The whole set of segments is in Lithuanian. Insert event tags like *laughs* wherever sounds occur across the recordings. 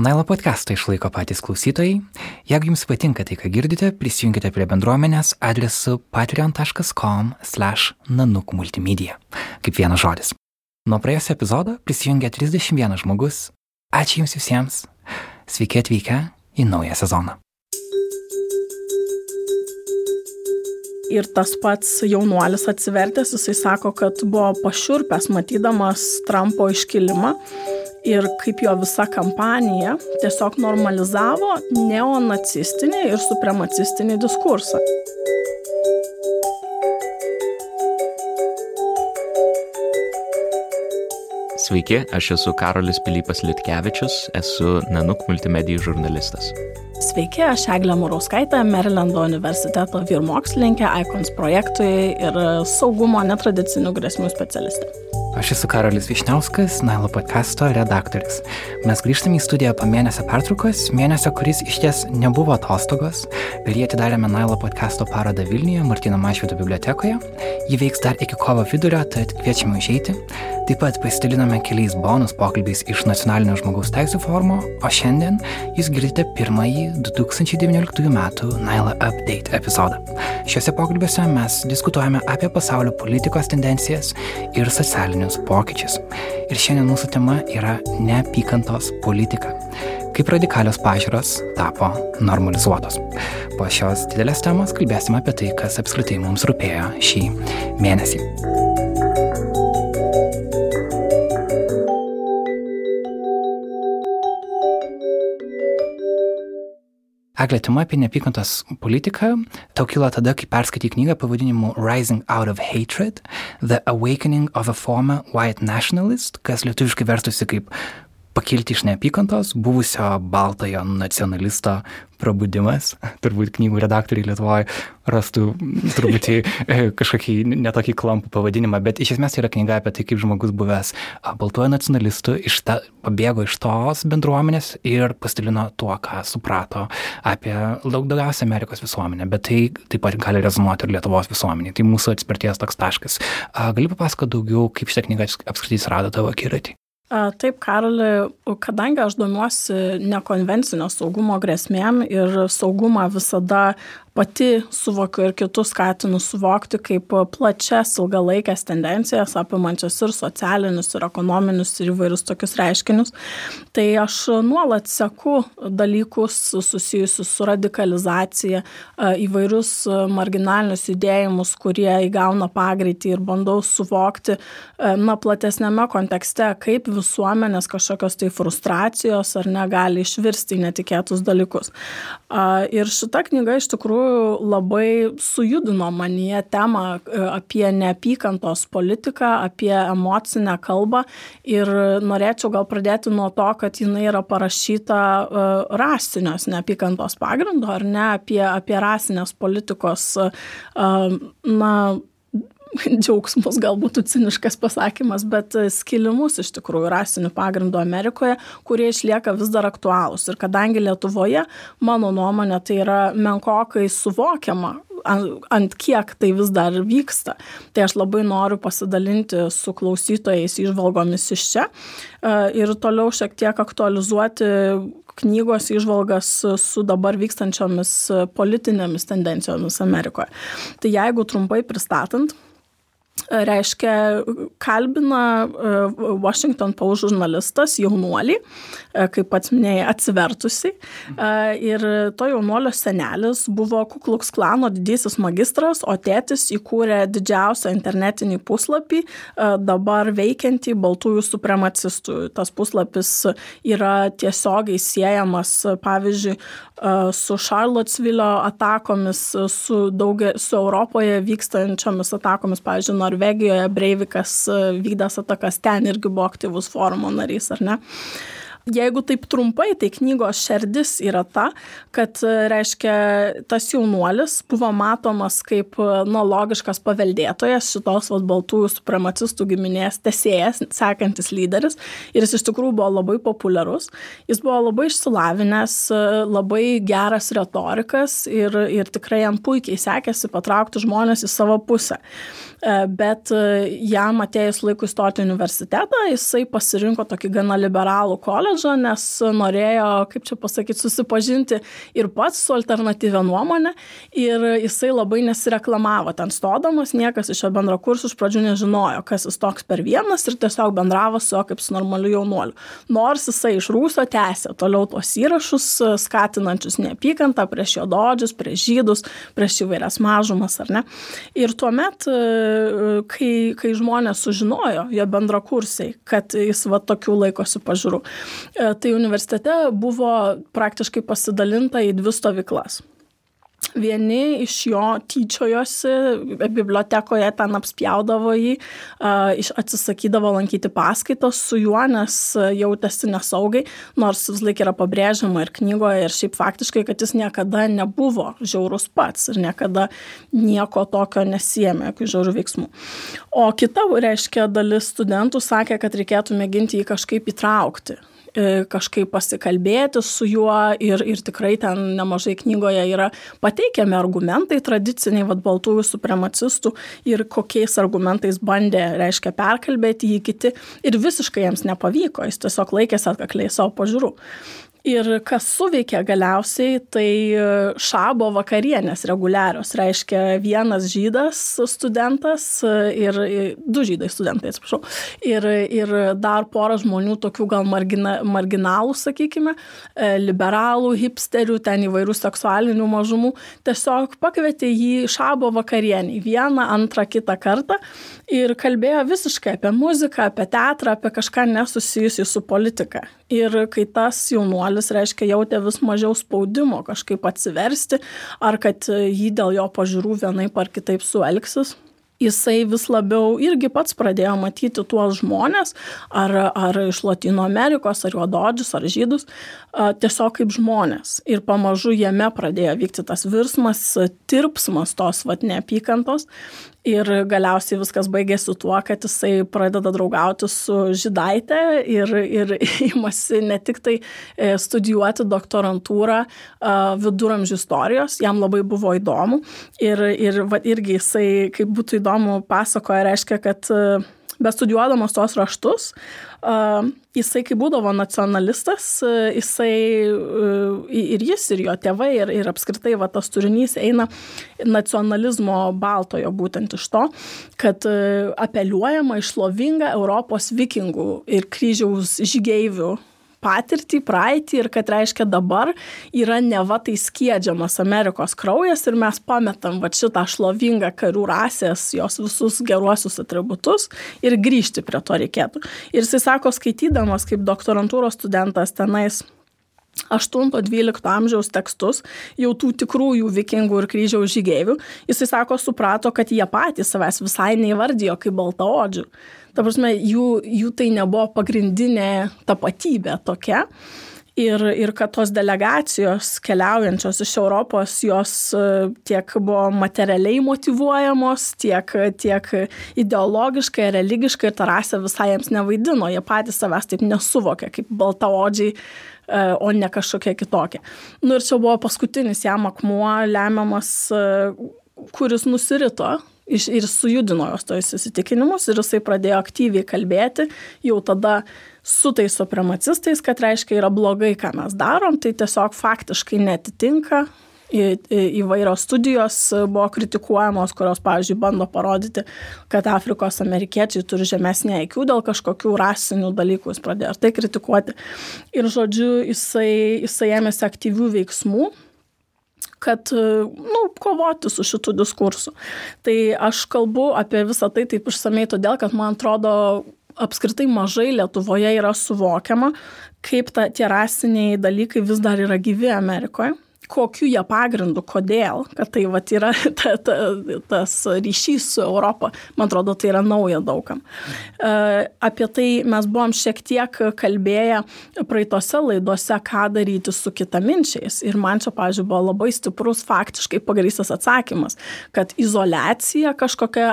Nailo podcastą išlaiko patys klausytojai. Jeigu jums patinka tai, ką girdite, prisijunkite prie bendruomenės adresu patreon.com slash nanukmultimedia. Kaip vienas žodis. Nuo praėjusio epizodo prisijungė 31 žmogus. Ačiū jums visiems. Sveiki atvykę į naują sezoną. Ir tas pats jaunuolis atsivertęs, jisai sako, kad buvo pašiurpęs matydamas Trumpo iškilimą ir kaip jo visa kampanija tiesiog normalizavo neonacistinį ir supremacistinį diskursą. Sveiki, aš esu Karolis Pilypas Litkevičius, esu Nanuk multimedijų žurnalistas. Sveiki, aš Eglė Murauskaitė, Marylando universiteto vyrmokslininkė, ICONS projektui ir saugumo netradicinių grėsmių specialistė. Aš esu Karolis Višniauskas, Nailo podcasto redaktorius. Mes grįžtame į studiją po mėnesio pertraukos, mėnesio, kuris iš ties nebuvo atostogos. Per jį atidarėme Nailo podcasto parodą Vilniuje, Martino Mašvito bibliotekoje. Ji veiks dar iki kovo vidurio, tad kviečiame užeiti. Taip pat pasidaliname keliais bonus pokalbiais iš Nacionalinio žmogaus teisų forumo, o šiandien jūs girdite pirmąjį 2019 m. Nailo Update epizodą. Šiuose pokalbiuose mes diskutuojame apie pasaulio politikos tendencijas ir socialinį socialinius pokyčius. Ir šiandien mūsų tema yra neapykantos politika. Kaip radikalios pažiūros tapo normalizuotos. Po šios didelės temos kalbėsime apie tai, kas apskritai mums rūpėjo šį mėnesį. Eglė, tema apie neapykantos politiką. Tau kilo tada, kai perskaitai knygą pavadinimu Rising Out of Hatred – The Awakening of a Former White Nationalist, kas lietuviškai vertusi kaip pakilti iš neapykantos buvusio baltojo nacionalisto prabudimas. *laughs* Turbūt knygų redaktoriai Lietuvoje rastų truputį e, kažkokį netokį klampų pavadinimą, bet iš esmės tai yra knyga apie tai, kaip žmogus buvęs baltuoju nacionalistu iš ta, pabėgo iš tos bendruomenės ir pasidalino tuo, ką suprato apie daug daugiausia Amerikos visuomenę, bet tai taip pat gali rezonuoti ir Lietuvos visuomenė. Tai mūsų atspirties toks taškas. Gali papasakoti daugiau, kaip šitą knygą apskritai surado tavo akiratį? Taip, Karoli, kadangi aš domiuosi nekonvencinio saugumo grėsmėm ir saugumą visada pati suvokiu ir kitus skatinu suvokti kaip plačias ilgalaikes tendencijas apimančias ir socialinius ir ekonominius ir įvairius tokius reiškinius. Tai aš nuolat seku dalykus susijusius su radikalizacija įvairius marginalinius judėjimus kurie įgauna pagreitį ir bandau suvokti na platesniame kontekste kaip visuomenės kažkokios tai frustracijos ar ne gali išvirsti į netikėtus dalykus. Ir šita knyga iš tikrųjų labai sujudino manyje temą e, apie neapykantos politiką, apie emocinę kalbą. Ir norėčiau gal pradėti nuo to, kad jinai yra parašyta e, rasinios neapykantos pagrindo, ar ne apie, apie rasinės politikos, e, na, *laughs* džiaugsmus gal būtų ciniškas pasakymas, bet skilimus iš tikrųjų rasinių pagrindų Amerikoje, kurie išlieka vis dar aktualūs. Ir kadangi Lietuvoje, mano nuomonė, tai yra menkokai suvokiama, ant kiek tai vis dar vyksta. Tai aš labai noriu pasidalinti su klausytojais išvalgomis iš čia e, ir toliau šiek tiek aktualizuoti knygos išvalgas su dabar vykstančiomis politinėmis tendencijomis Amerikoje. Tai jeigu trumpai pristatant, reiškia, kalbina e, Washington Post žurnalistas jaunuolį, e, kaip pats minėjai, atsivertusi. E, ir to jaunuolio senelis buvo Kukluks klano didysis magistras, o tėtis įkūrė didžiausią internetinį puslapį, dabar veikiantį baltųjų supremacistų. Tas puslapis yra tiesiogiai siejamas, pavyzdžiui, su Charlottesville atakomis, su, daugia, su Europoje vykstančiomis atakomis, pavyzdžiui, Norvegijoje Breivikas vykdęs atakas ten irgi buvo aktyvus forumo narys, ar ne? Jeigu taip trumpai, tai knygos šerdis yra ta, kad, reiškia, tas jaunuolis buvo matomas kaip, nu, logiškas paveldėtojas šitos vas baltųjų supremacistų giminės tesėjas, sekantis lyderis. Ir jis iš tikrųjų buvo labai populiarus. Jis buvo labai išsilavinęs, labai geras retorikas ir, ir tikrai jam puikiai sekėsi patraukti žmonės į savo pusę. E, bet jam atėjus laikui stoti į universitetą, jisai pasirinko tokį gana liberalų koledžą nes norėjo, kaip čia pasakyti, susipažinti ir pats su alternatyvia nuomonė ir jisai labai nesireklamavo ten stodamas, niekas iš jo bendro kursų iš pradžių nežinojo, kas jis toks per vienas ir tiesiog bendravo su juo kaip su normaliu jaunuoliu. Nors jisai iš rūsio tęsė toliau tos įrašus, skatinančius neapykantą prieš jo dodžius, prieš žydus, prieš įvairias mažumas ar ne. Ir tuomet, kai, kai žmonės sužinojo, jo bendrakursiai, kad jis va tokių laikosi pažiūrų. E, tai universitete buvo praktiškai pasidalinta į dvi stovyklas. Vieni iš jo tyčiojosi, bibliotekoje ten apspjaudavo jį, atsisakydavo lankyti paskaitos su juo, nes jautėsi nesaugai, nors vis laik yra pabrėžiama ir knygoje, ir šiaip faktiškai, kad jis niekada nebuvo žiaurus pats ir niekada nieko tokio nesijėmė, jokių žiaurių veiksmų. O kita, reiškia, dalis studentų sakė, kad reikėtų mėginti jį kažkaip įtraukti kažkaip pasikalbėti su juo ir, ir tikrai ten nemažai knygoje yra pateikiami argumentai tradiciniai, vad baltųjų supremacistų ir kokiais argumentais bandė, reiškia, perkalbėti jį kiti ir visiškai jiems nepavyko, jis tiesiog laikėsi atkakliai savo požiūrų. Ir kas suveikia galiausiai, tai e, šabo vakarienės reguliarios. Reiškia, vienas žydas studentas e, ir du žydai studentai, atsiprašau. Ir, ir dar pora žmonių, tokių gal margina, marginalų, sakykime, e, liberalų, hipsterių, ten įvairių seksualinių mažumų, tiesiog pakvietė jį šabo vakarienį vieną, antrą, kitą kartą ir kalbėjo visiškai apie muziką, apie teatrą, apie kažką nesusijusiu su politika. Ir kai tas jaunuolis, reiškia, jautė vis mažiau spaudimo kažkaip atsiversti, ar kad jį dėl jo pažiūrų vienaip ar kitaip suelgsis, jisai vis labiau irgi pats pradėjo matyti tuos žmonės, ar, ar iš Latino Amerikos, ar juododžius, ar žydus, tiesiog kaip žmonės. Ir pamažu jame pradėjo vykti tas virsmas, tirpsmas tos vat neapykantos. Ir galiausiai viskas baigėsi tuo, kad jisai pradeda draugauti su žydaitė ir, ir *laughs* įmasi ne tik tai e, studijuoti doktorantūrą viduramžių istorijos, jam labai buvo įdomu. Ir, ir va, irgi jisai, kaip būtų įdomu, pasakoja, reiškia, kad bestudijuodamas tos raštus, jisai, kai būdavo nacionalistas, jisai ir jis, ir jo tėvai, ir, ir apskritai va, tas turinys eina nacionalizmo baltojo būtent iš to, kad apeliuojama išlovinga Europos vikingų ir kryžiaus žygeivių patirtį, praeitį ir kad reiškia dabar yra neva tai skiedžiamas Amerikos kraujas ir mes pametam va šitą šlovingą karių rasės, jos visus geruosius atributus ir grįžti prie to reikėtų. Ir jisai sako, skaitydamas kaip doktorantūros studentas tenais 8-12 amžiaus tekstus, jau tų tikrųjų vikingų ir kryžiaus žygėvių, jisai sako, suprato, kad jie patys savęs visai neįvardijo kaip baltaodžių. Ta prasme, jų, jų tai nebuvo pagrindinė tapatybė tokia. Ir, ir kad tos delegacijos keliaujančios iš Europos, jos e, tiek buvo materialiai motivuojamos, tiek, tiek ideologiškai, religiškai ir ta rasė visai jiems nevaidino. Jie patys savęs taip nesuvokė kaip baltaodžiai E, o ne kažkokia kitokia. Nu ir čia buvo paskutinis jam akmuo lemiamas, e, kuris nusirito ir sujudino jos tojus įsitikinimus ir jisai pradėjo aktyviai kalbėti. Jau tada su tais supremacistais, kad reiškia yra blogai, ką mes darom, tai tiesiog faktiškai netitinka. Įvairios studijos buvo kritikuojamos, kurios, pavyzdžiui, bando parodyti, kad Afrikos amerikiečiai turi žemesnį IQ dėl kažkokių rasinių dalykų, jis pradėjo tai kritikuoti. Ir, žodžiu, jisai, jisai ėmėsi aktyvių veiksmų kad nu, kovoti su šitų diskursų. Tai aš kalbu apie visą tai taip išsamei todėl, kad man atrodo apskritai mažai Lietuvoje yra suvokiama, kaip ta, tie rasiniai dalykai vis dar yra gyvi Amerikoje kokiu jie pagrindu, kodėl, kad tai vat, yra *laughs* ta, ta, tas ryšys su Europą, man atrodo, tai yra nauja daugam. E, apie tai mes buvom šiek tiek kalbėję praeitose laidose, ką daryti su kitaminčiais. Ir man čia, pažiūrėjau, buvo labai stiprus faktiškai pagrįstas atsakymas, kad izolacija kažkokia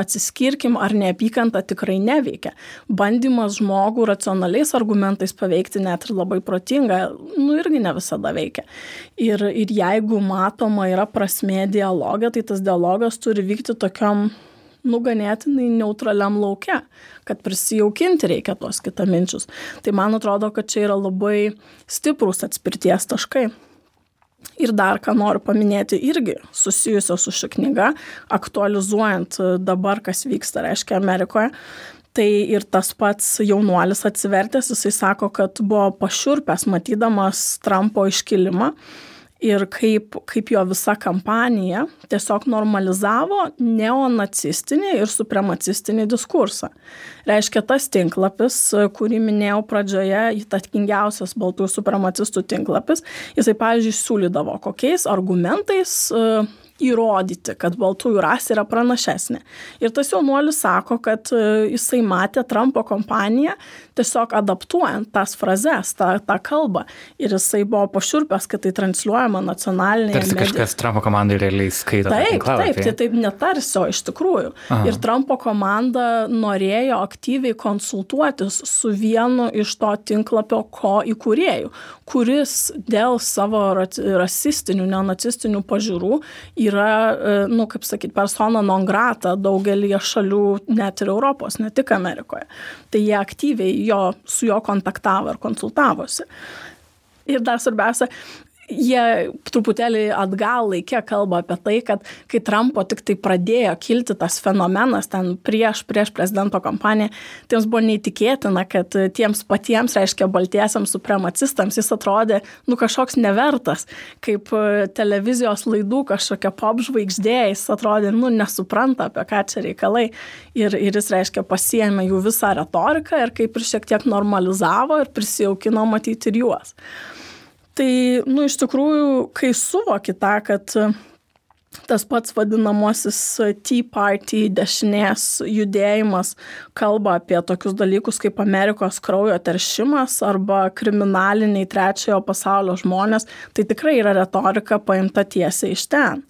atsiskirkim ar neapykanta tikrai neveikia. Bandymas žmogų racionaliais argumentais paveikti net ir labai protinga, nu irgi ne visada veikia. Ir Ir, ir jeigu matoma yra prasmė dialogą, tai tas dialogas turi vykti tokiam nuganėtinai neutraliam laukia, kad prisijaukinti reikia tuos kitaminčius. Tai man atrodo, kad čia yra labai stiprus atspirties taškai. Ir dar ką noriu paminėti irgi susijusio su ši knyga, aktualizuojant dabar, kas vyksta, reiškia, Amerikoje. Tai ir tas pats jaunuolis atsivertęs, jisai sako, kad buvo pašiurpęs matydamas Trumpo iškilimą ir kaip, kaip jo visa kampanija tiesiog normalizavo neonacistinį ir supremacistinį diskursą. Reiškia, tas tinklapis, kurį minėjau pradžioje, įtakingiausias baltųjų supremacistų tinklapis, jisai, pavyzdžiui, siūlydavo, kokiais argumentais įrodyti, kad baltųjų rasė yra pranašesnė. Ir tas jaunuolis sako, kad e, jisai matė Trumpo kompaniją tiesiog adaptuojant tas frazes, tą, tą kalbą. Ir jisai buvo pašiurpęs, kad tai transliuojama nacionalinėje. Tarsi kažkas Trumpo komandai realiai skaito. Taip, taip, tai taip netarsi, o iš tikrųjų. Aha. Ir Trumpo komanda norėjo aktyviai konsultuotis su vienu iš to tinklapio ko įkūrėjų, kuris dėl savo rasistinių, neonacistinių pažiūrų yra, e, nu, kaip sakyti, persona non grata daugelį šalių, net ir Europos, ne tik Amerikoje. Tai jie aktyviai jo, su juo kontaktavo ir konsultavosi. Ir dar svarbiausia, jie truputėlį atgal laikė kalba apie tai, kad kai Trumpo tik tai pradėjo kilti tas fenomenas ten prieš, prieš prezidento kampaniją, tai jiems buvo neįtikėtina, kad tiems patiems, reiškia, baltiesiams supremacistams jis atrodė, nu, kažkoks nevertas, kaip televizijos laidų kažkokia pop žvaigždė, jis atrodė, nu, nesupranta, apie ką čia reikalai. Ir, ir jis, reiškia, pasiemė jų visą retoriką ir kaip ir šiek tiek normalizavo ir prisijaukino matyti ir juos. Tai, nu, iš tikrųjų, kai suvoki tą, kad e, tas pats vadinamosis Tea Party dešinės judėjimas kalba apie tokius dalykus kaip Amerikos kraujo teršimas arba kriminaliniai trečiojo pasaulio žmonės, tai tikrai yra retorika paimta tiesiai iš ten.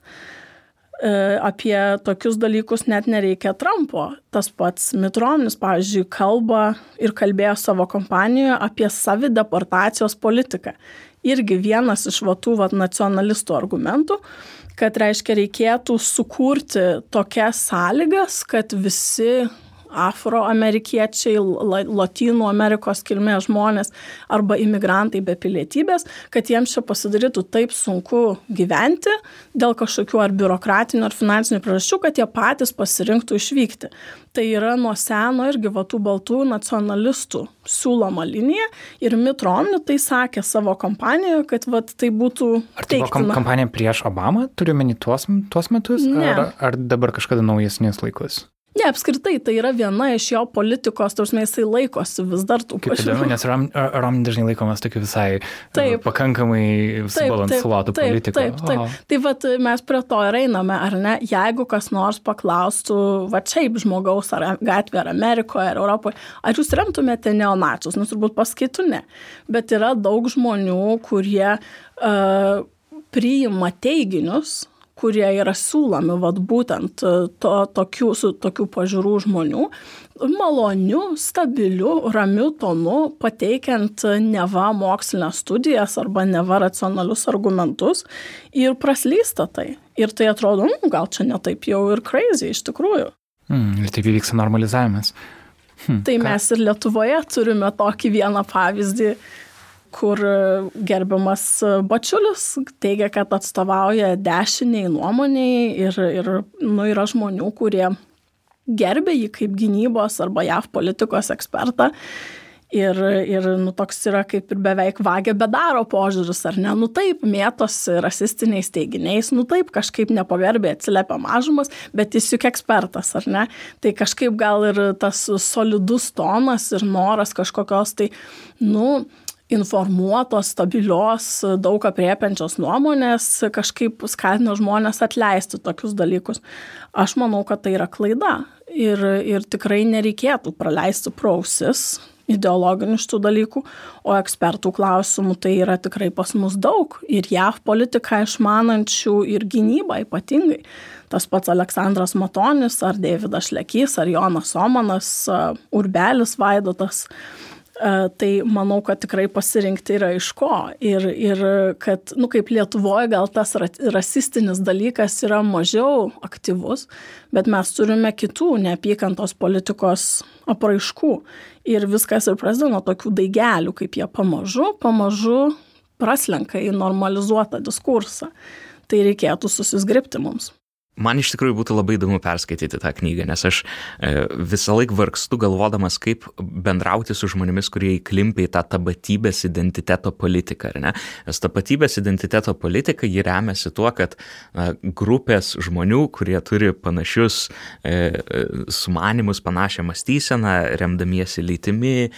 E, apie tokius dalykus net nereikia Trumpo. Tas pats Mitronis, pavyzdžiui, kalba ir kalbėjo savo kompanijoje apie savideportacijos politiką irgi vienas iš va tų vat nacionalistų argumentų, kad reiškia reikėtų sukurti tokias sąlygas, kad visi afroamerikiečiai, Latino Amerikos kilmės žmonės arba imigrantai be pilietybės, kad jiems čia pasidarytų taip sunku gyventi dėl kažkokių ar biurokratinių ar finansinių priežasčių, kad jie patys pasirinktų išvykti. Tai yra nuo seno irgi vatų baltų nacionalistų siūloma linija ir Mitromni tai sakė savo kampanijoje, kad vat, tai būtų... Ar tai buvo kom kampanija prieš Obamą, turiu meni tuos, tuos metus, ne. ar, ar dabar kažkada naujesnius laikus? Ne, apskritai, tai yra viena iš jo politikos, tarsi jisai laikosi vis dar tų pačių. Įdomu, nes Rom, Rom dažnai laikomas tokiu visai taip, pakankamai subalansuotų politikų. Taip, taip, taip. Tai vat, mes prie to ir einame, ar ne? Jeigu kas nors paklaustų, va šiaip žmogaus ar gatvė, ar Amerikoje, ar Europoje, ar jūs remtumėte neonačius, nors turbūt paskaitų ne. Bet yra daug žmonių, kurie uh, priima teiginius, kurie yra siūlomi vat būtent e, to, tokių, su tokių pažiūrų žmonių, maloniu, stabiliu, ramiu tonu, pateikiant neva mokslinės studijas arba neva racionalius argumentus ir praslysta tai. Ir tai atrodo, nu, gal čia netaip jau ir crazy iš tikrųjų. Mm, ir taip įvyksta normalizavimas. Hm, tai ką? mes ir Lietuvoje turime tokį vieną pavyzdį, kur gerbiamas Bačiulis teigia, kad atstovauja dešiniai nuomoniai ir, ir nu, yra žmonių, kurie gerbė jį kaip gynybos arba JAV politikos ekspertą. Ir, ir nu, toks yra kaip ir beveik vagė bedaro požiūris, ar ne? Nu taip, mėtosi rasistiniais teiginiais, nu taip, kažkaip nepagarbiai atsiliepia mažumas, bet jis juk ekspertas, ar ne? Tai kažkaip gal ir tas solidus tonas ir noras kažkokios tai, nu, informuotos, stabilios, daug apriepiančios nuomonės kažkaip skatina žmonės atleisti tokius dalykus. Aš manau, kad tai yra klaida ir, ir tikrai nereikėtų praleisti prausis ideologinių šitų dalykų, o ekspertų klausimų tai yra tikrai pas mus daug ir JAV politiką išmanančių ir gynybą ypatingai. Tas pats Aleksandras Matonis, ar Davidas Šlekys, ar Jonas Omanas, Urbelis Vaidotas Tai manau, kad tikrai pasirinkti yra iš ko. Ir, ir kad, nu, kaip Lietuvoje gal tas rasistinis dalykas yra mažiau aktyvus, bet mes turime kitų neapykantos politikos apraiškų. Ir viskas ir prasideda nuo tokių daigelių, kaip jie pamažu, pamažu praslenka į normalizuotą diskursą. Tai reikėtų susisgripti mums. Man iš tikrųjų būtų labai įdomu perskaityti tą knygą, nes aš e, visą laiką vargstu galvodamas, kaip bendrauti su žmonėmis, kurie įklimpia į tą tapatybės identiteto politiką, ar ne? Nes tapatybės identiteto politika jį remiasi tuo, kad grupės žmonių, kurie turi panašius e, e sumanimus, panašią mąstyseną, remdamiesi lytimi,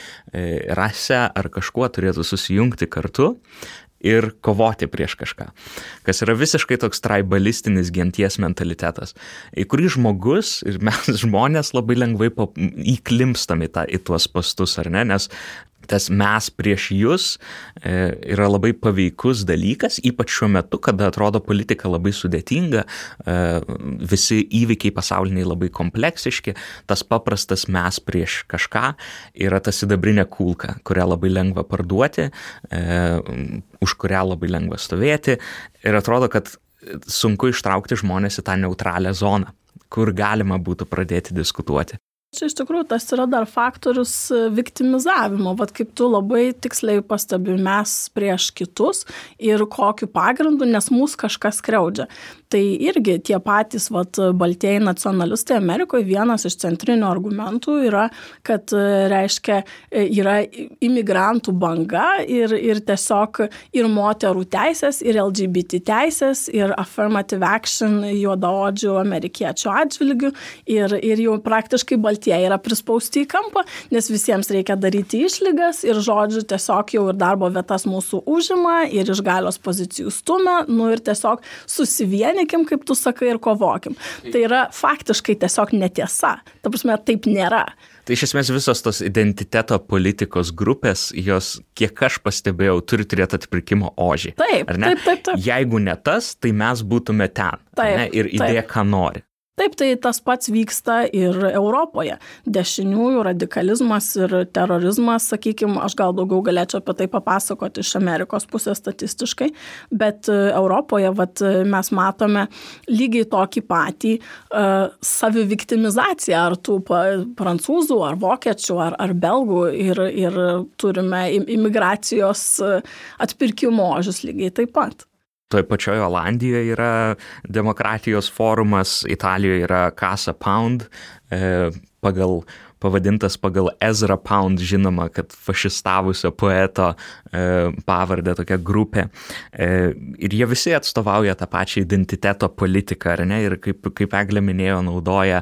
rase ar kažkuo turėtų susijungti kartu ir kovoti prieš kažką. Kas yra visiškai toks tribalistinis genties mentalitetas, į kurį žmogus ir mes *laughs* žmonės labai lengvai įklimpstam į, tą, į tuos pastus, ar ne, nes tas mes prieš jūs e, yra labai paveikus dalykas, ypač šiuo metu, kada atrodo politika labai sudėtinga, e, visi įvykiai pasauliniai labai kompleksiški, tas paprastas mes prieš kažką yra ta sidabrinė kulka, kurią labai lengva parduoti, e, už kurią labai lengva stovėti ir atrodo, kad sunku ištraukti žmonės į tą neutralią zoną kur galima būtų pradėti diskutuoti. Čia iš tikrųjų tas yra dar faktorius e, viktimizavimo, vad kaip tu labai tiksliai pastebi mes prieš kitus ir kokiu pagrindu, nes mūsų kažkas kreudžia. Tai irgi tie patys vat, baltieji nacionalistai Amerikoje vienas iš centrinių argumentų yra, kad e, reiškia e, yra imigrantų banga ir, ir tiesiog ir moterų teisės, ir LGBT teisės, ir affirmative action juodaodžių amerikiečių atžvilgių ir, ir jau praktiškai baltieji yra prispausti į kampą, nes visiems reikia daryti išlygas ir žodžiu tiesiog jau ir darbo vietas mūsų užima ir iš galios pozicijų stumia, nu ir tiesiog susivienyti vienykim, kaip tu sakai, ir kovokim. Tai yra faktiškai tiesiog netiesa. Ta prasme, taip nėra. Tai iš esmės visos tos identiteto politikos grupės, jos, kiek aš pastebėjau, turi turėti atpirkimo ožį. Taip, taip, taip, taip. Jeigu ne tas, tai mes būtume ten. Taip, ne, ir idėja, ką nori. Taip, tai tas pats vyksta ir Europoje. Dešiniųjų radikalizmas ir terorizmas, sakykime, aš gal daugiau galėčiau apie tai papasakoti iš Amerikos pusės statistiškai, bet e, Europoje vat, mes matome lygiai tokį patį uh, saviviktimizaciją ar tų prancūzų, ar vokiečių, ar, ar belgų ir, ir turime imigracijos e, atpirkimo ožius lygiai taip pat. Toje pačioje Olandijoje yra demokratijos forumas, Italijoje yra Casa Pound, e, pagal, pavadintas pagal Ezra Pound, žinoma, kad fašistavusio poeto e, pavardę tokia grupė. E, ir jie visi atstovauja tą pačią identiteto politiką, ar ne? Ir kaip, kaip Eglė minėjo, naudoja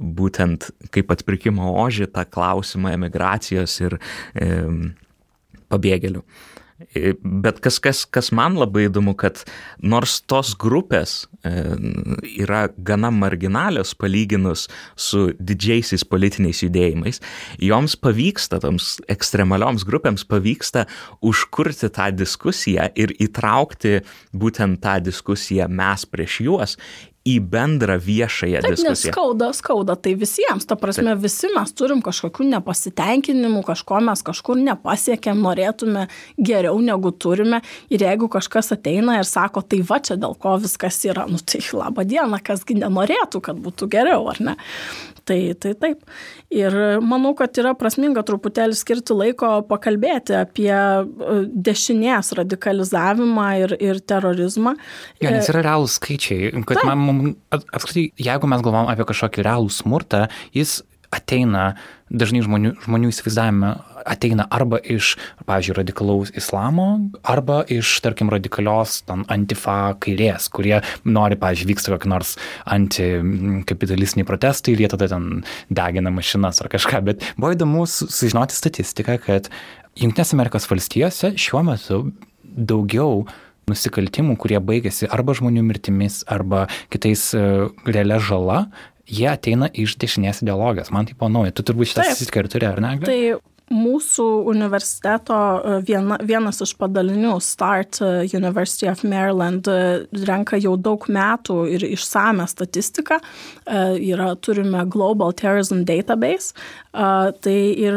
būtent kaip atpirkimo ožį tą klausimą emigracijos ir pabėgėlių. Bet kas, kas, kas man labai įdomu, kad nors tos grupės e, yra gana marginalios palyginus su didžiaisiais politiniais judėjimais, joms pavyksta, toms ekstremalioms grupėms pavyksta užkurti tą diskusiją ir įtraukti būtent tą diskusiją mes prieš juos į bendrą viešąją Taip, diskusiją. Skauda, skauda, tai visiems, ta prasme, Taip. visi mes turim kažkokių nepasitenkinimų, kažko mes kažkur nepasiekėm, norėtume geriau negu turime ir jeigu kažkas ateina ir sako, tai va čia dėl ko viskas yra, nu tai laba diena, kasgi nenorėtų, kad būtų geriau, ar ne? Tai, tai taip. Ir manau, kad yra prasminga truputėlį skirti laiko pakalbėti apie e, dešinės radikalizavimą ir, ir terorizmą. Jo, nes yra realūs skaičiai, kad taip. man, apskritai, jeigu mes galvom apie kažkokį realų smurtą, jis ateina, dažnai žmonių, žmonių įsivaizdavime ateina arba iš, pavyzdžiui, radikalaus islamo, arba iš, tarkim, radikalios ten, antifa kairės, kurie nori, pavyzdžiui, vyksta kokie nors antikapitalistiniai protestai ir jie tada ten degina mašinas ar kažką. Bet buvo įdomu sužinoti statistiką, kad Junktinės Amerikos valstijose šiuo metu daugiau nusikaltimų, kurie baigėsi arba žmonių mirtimis, arba kitais uh, realia žala, jie ateina iš dešinės ideologijos. Man tai panauja. Tu turbūt šitą statistiką ir turi, ar ne? Tai mūsų universiteto e, viena, vienas iš padalinių Start e, University of Maryland e, renka jau daug metų ir išsame statistiką. Yra, turime Global Terrorism Database. Tai ir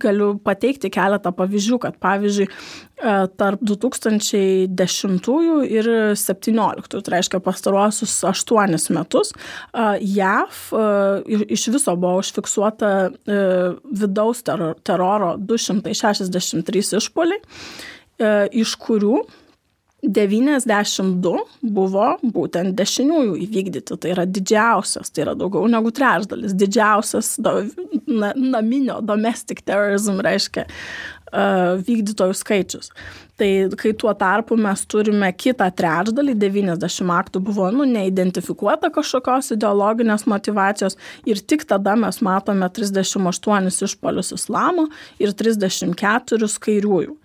galiu pateikti keletą pavyzdžių, kad pavyzdžiui, e, tarp 2010 ir 2017, tai reiškia pastaruosius 8 metus, e, JAV e, iš viso buvo užfiksuota vidaus teroro 263 išpoliai, iš kurių 92 buvo būtent dešiniųjų įvykdyti. Tai yra didžiausias, tai yra daugiau negu trečdalis, didžiausias do, na, naminio domestic terrorism reiškia uh, vykdytojų skaičius. Tai kai tuo tarpu mes turime kitą trečdalį, 90 aktų buvo nu, neidentifikuota kažkokios ideologinės motivacijos ir tik tada mes matome 38 išpolius islamo ir 34 kairiųjų.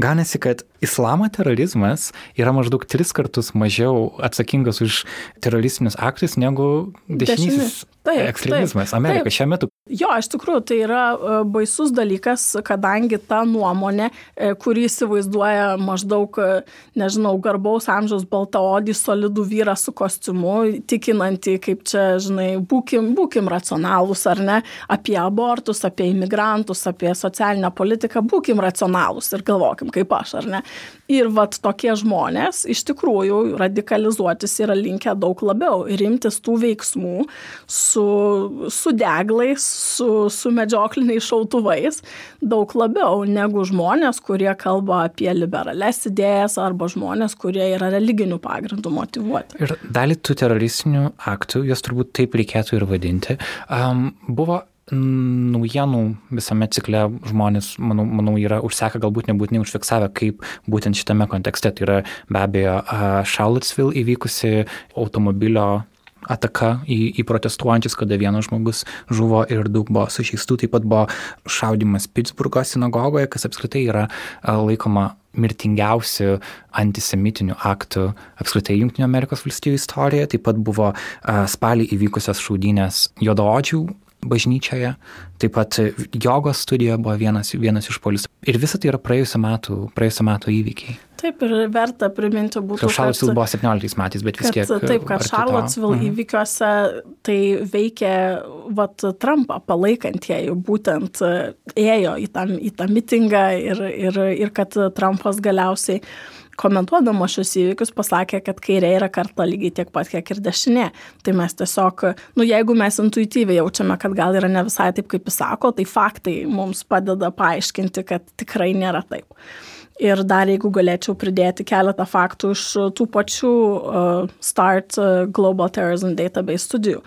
Ganasi, kad islamo terorizmas yra maždaug tris kartus mažiau atsakingas už teroristinius aktus negu dešinysis taip, ekstremizmas Amerikoje šiuo metu. Jo, iš tikrųjų, tai yra e, baisus dalykas, kadangi ta nuomonė, e, kurį įsivaizduoja maždaug, e, nežinau, garbaus amžiaus baltaodį, solidų vyrą su kostiumu, tikinantį, kaip čia, žinai, būkim, būkim racionalūs ar ne, apie abortus, apie imigrantus, apie socialinę politiką, būkim racionalūs ir galvokim kaip aš, ar ne. Ir vat tokie žmonės iš tikrųjų radikalizuotis yra linkę daug labiau ir imtis tų veiksmų su, su deglais, su, su medžiokliniais šautuvais daug labiau negu žmonės, kurie kalba apie liberales idėjas arba žmonės, kurie yra religinių pagrindų motivuoti. Ir dalį tų teroristinių aktų, jos turbūt taip reikėtų ir vadinti, um, buvo naujienų visame cikle žmonės, manau, manau yra užsekę, galbūt nebūtinai užfiksavę, kaip būtent šitame kontekste. Tai yra be abejo Charlottesville įvykusi automobilio ataka į, į protestuojančius, kada vienas žmogus žuvo ir daug buvo sužeistų. Taip pat buvo šaudimas Pittsburgo sinagogoje, kas apskritai yra laikoma mirtingiausių antisemitinių aktų apskritai Junktinio Amerikos valstybių istorijoje. Taip pat buvo spalį įvykusios šaudynės juodaodžių bažnyčioje, taip pat jogos studijoje buvo vienas, vienas iš polis. Ir visa tai yra praėjusiu metu, praėjusiu metu įvykiai. Taip ir verta priminti būtų. Charlottesville buvo 17 metais, bet vis tiek. Kad, taip, kad Charlottesville mhm. įvykiuose tai veikė vat, Trumpą palaikantieji, būtent ėjo į tą, į tą mitingą ir, ir, ir kad Trumpas galiausiai komentuodama šios įvykius pasakė, kad kairė yra karta lygiai tiek pat, kiek ir dešinė. Tai mes tiesiog, nu jeigu mes intuityviai jaučiame, kad gal yra ne visai taip, kaip jis sako, tai faktai mums padeda paaiškinti, kad tikrai nėra taip. Ir dar jeigu galėčiau pridėti keletą faktų iš tų pačių uh, START uh, Global Terrorism Database studijų.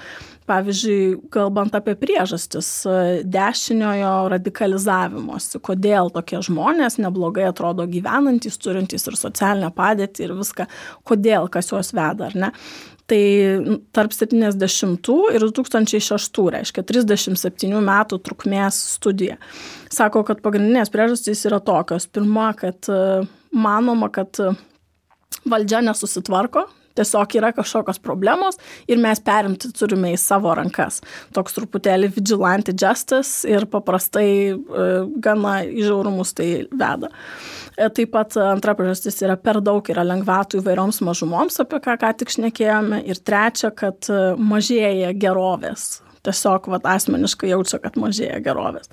Pavyzdžiui, kalbant apie priežastis dešiniojo radikalizavimosi, kodėl tokie žmonės neblogai atrodo gyvenantys, turintys ir socialinę padėtį ir viską, kodėl kas juos veda, ar ne. Tai tarp 70 ir 2006, reiškia 37 metų trukmės studija. Sako, kad pagrindinės priežastys yra tokios. Pirma, kad manoma, kad valdžia nesusitvarko, tiesiog yra kažkokios problemos ir mes perimti turime į savo rankas. Toks truputėlį vigilante justice ir paprastai e, gana įžiaurumus tai veda. E, taip pat antra priežastis yra per daug yra lengvatų įvairioms mažumoms, apie ką ką tik šnekėjome. Ir trečia, kad e, mažėja gerovės. Tiesiog vat, asmeniškai jaučia, kad mažėja gerovės.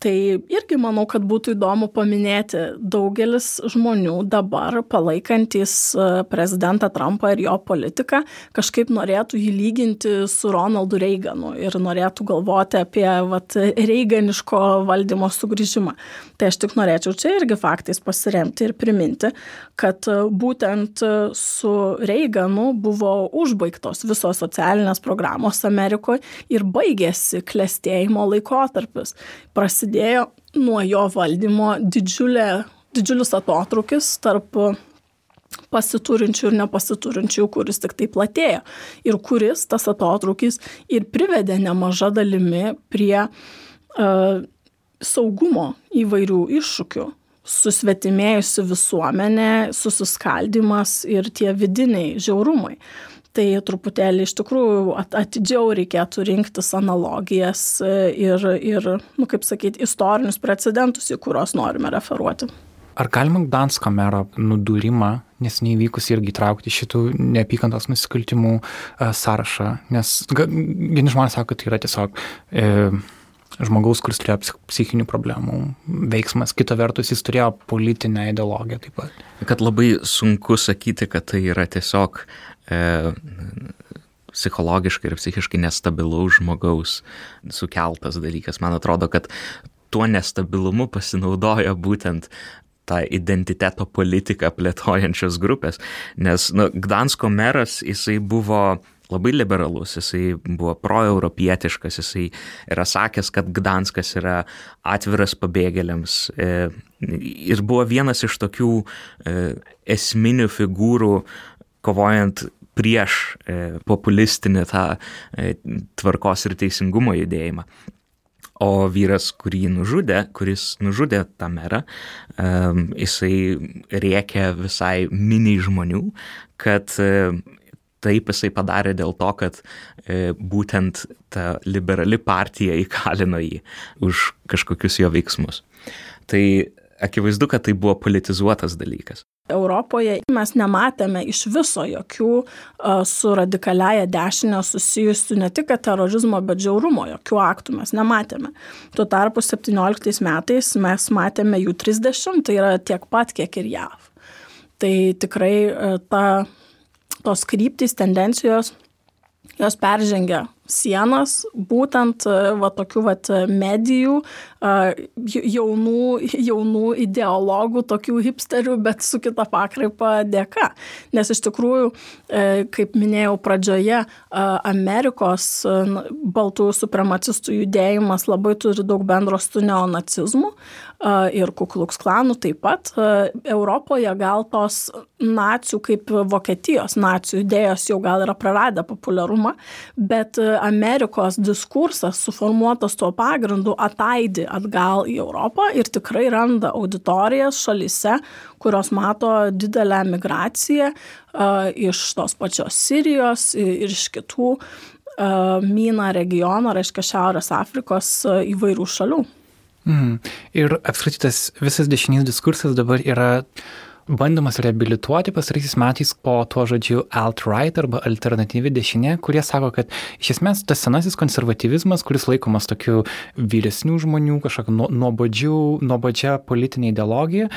Tai irgi manau, kad būtų įdomu paminėti daugelis žmonių dabar palaikantis e, prezidentą Trumpą ir jo politiką, kažkaip norėtų jį lyginti su Ronaldu Reiganu ir norėtų galvoti apie vat, reiganiško valdymo sugrįžimą. Tai aš tik norėčiau čia irgi faktais pasiremti ir priminti, kad e, būtent su Reiganu buvo užbaigtos visos socialinės programos Amerikoje ir baigėsi klėstėjimo laikotarpis. Prasidėjo prasidėjo nuo jo valdymo didžiulė, didžiulis atotrukis tarp pasiturinčių ir nepasiturinčių, kuris tik tai platėjo. Ir kuris tas atotrukis ir privedė nemaža dalimi prie uh, saugumo įvairių iššūkių. Susvetimėjusi visuomenė, susiskaldimas ir tie vidiniai žiaurumai tai truputėlį iš tikrųjų atidžiau reikėtų rinktis analogijas e, ir, ir nu, kaip sakyti, istorinius precedentus, į kuriuos norime referuoti. Ar galima Gdansko mero nudūrimą, nes neįvykus irgi traukti šitų neapykantos nusikaltimų uh, sąrašą? Nes vieni žmonės sako, kad tai yra tiesiog e, žmogaus, kuris turėjo psichinių problemų veiksmas, kita vertus jis turėjo politinę ideologiją taip pat. Kad labai sunku sakyti, kad tai yra tiesiog e, psichologiškai ir psichiškai nestabilaus žmogaus sukeltas dalykas. Man atrodo, kad tuo nestabilumu pasinaudoja būtent tą identiteto politiką plėtojančios grupės, nes nu, Gdansko meras jisai buvo labai liberalus, jisai buvo proeuropietiškas, jisai yra sakęs, kad Gdanskas yra atviras pabėgėliams e, ir buvo vienas iš tokių e, esminių figūrų kovojant prieš e, populistinį tą tvarkos ir teisingumo judėjimą. O vyras, kurį nužudė, kuris nužudė tą merą, um, jisai rėkė visai miniai žmonių, kad taip jisai padarė dėl to, kad būtent ta liberali partija įkalino jį už kažkokius jo veiksmus. Tai akivaizdu, kad tai buvo politizuotas dalykas. Europoje mes nematėme iš viso jokių su radikaliaja dešinė susijusių ne tik terorizmo, bet žiaurumo, jokių aktų mes nematėme. Tuo tarpu 17 metais mes matėme jų 30, tai yra tiek pat, kiek ir JAV. Tai tikrai ta, tos kryptys, tendencijos, jos peržengia sienas, būtent va, tokių va, medijų, jaunų, jaunų ideologų, tokių hipsterių, bet su kita pakraipa dėka. Nes iš tikrųjų, e, kaip minėjau pradžioje, Amerikos baltųjų supremacistų judėjimas labai turi daug bendro su neonacizmu ir Kukluks klanų taip pat. Europoje gal tos nacijų kaip Vokietijos nacijų idėjos jau gal yra praradę populiarumą, bet Amerikos diskursas suformuotas tuo pagrindu ataidi atgal į Europą ir tikrai randa auditorijas šalise, kurios mato didelę migraciją iš tos pačios Sirijos ir iš kitų Myna regiono, reiškia Šiaurės Afrikos įvairių šalių. Mm. Ir apskritai tas visas dešinys diskursas dabar yra bandomas reabilituoti pasaraisiais metais po tuo žodžiu alt-right arba alternatyvi dešinė, kurie sako, kad iš esmės tas senasis konservatyvizmas, kuris laikomas tokiu vyresnių žmonių, kažkokiu nuobodžia politinė ideologija,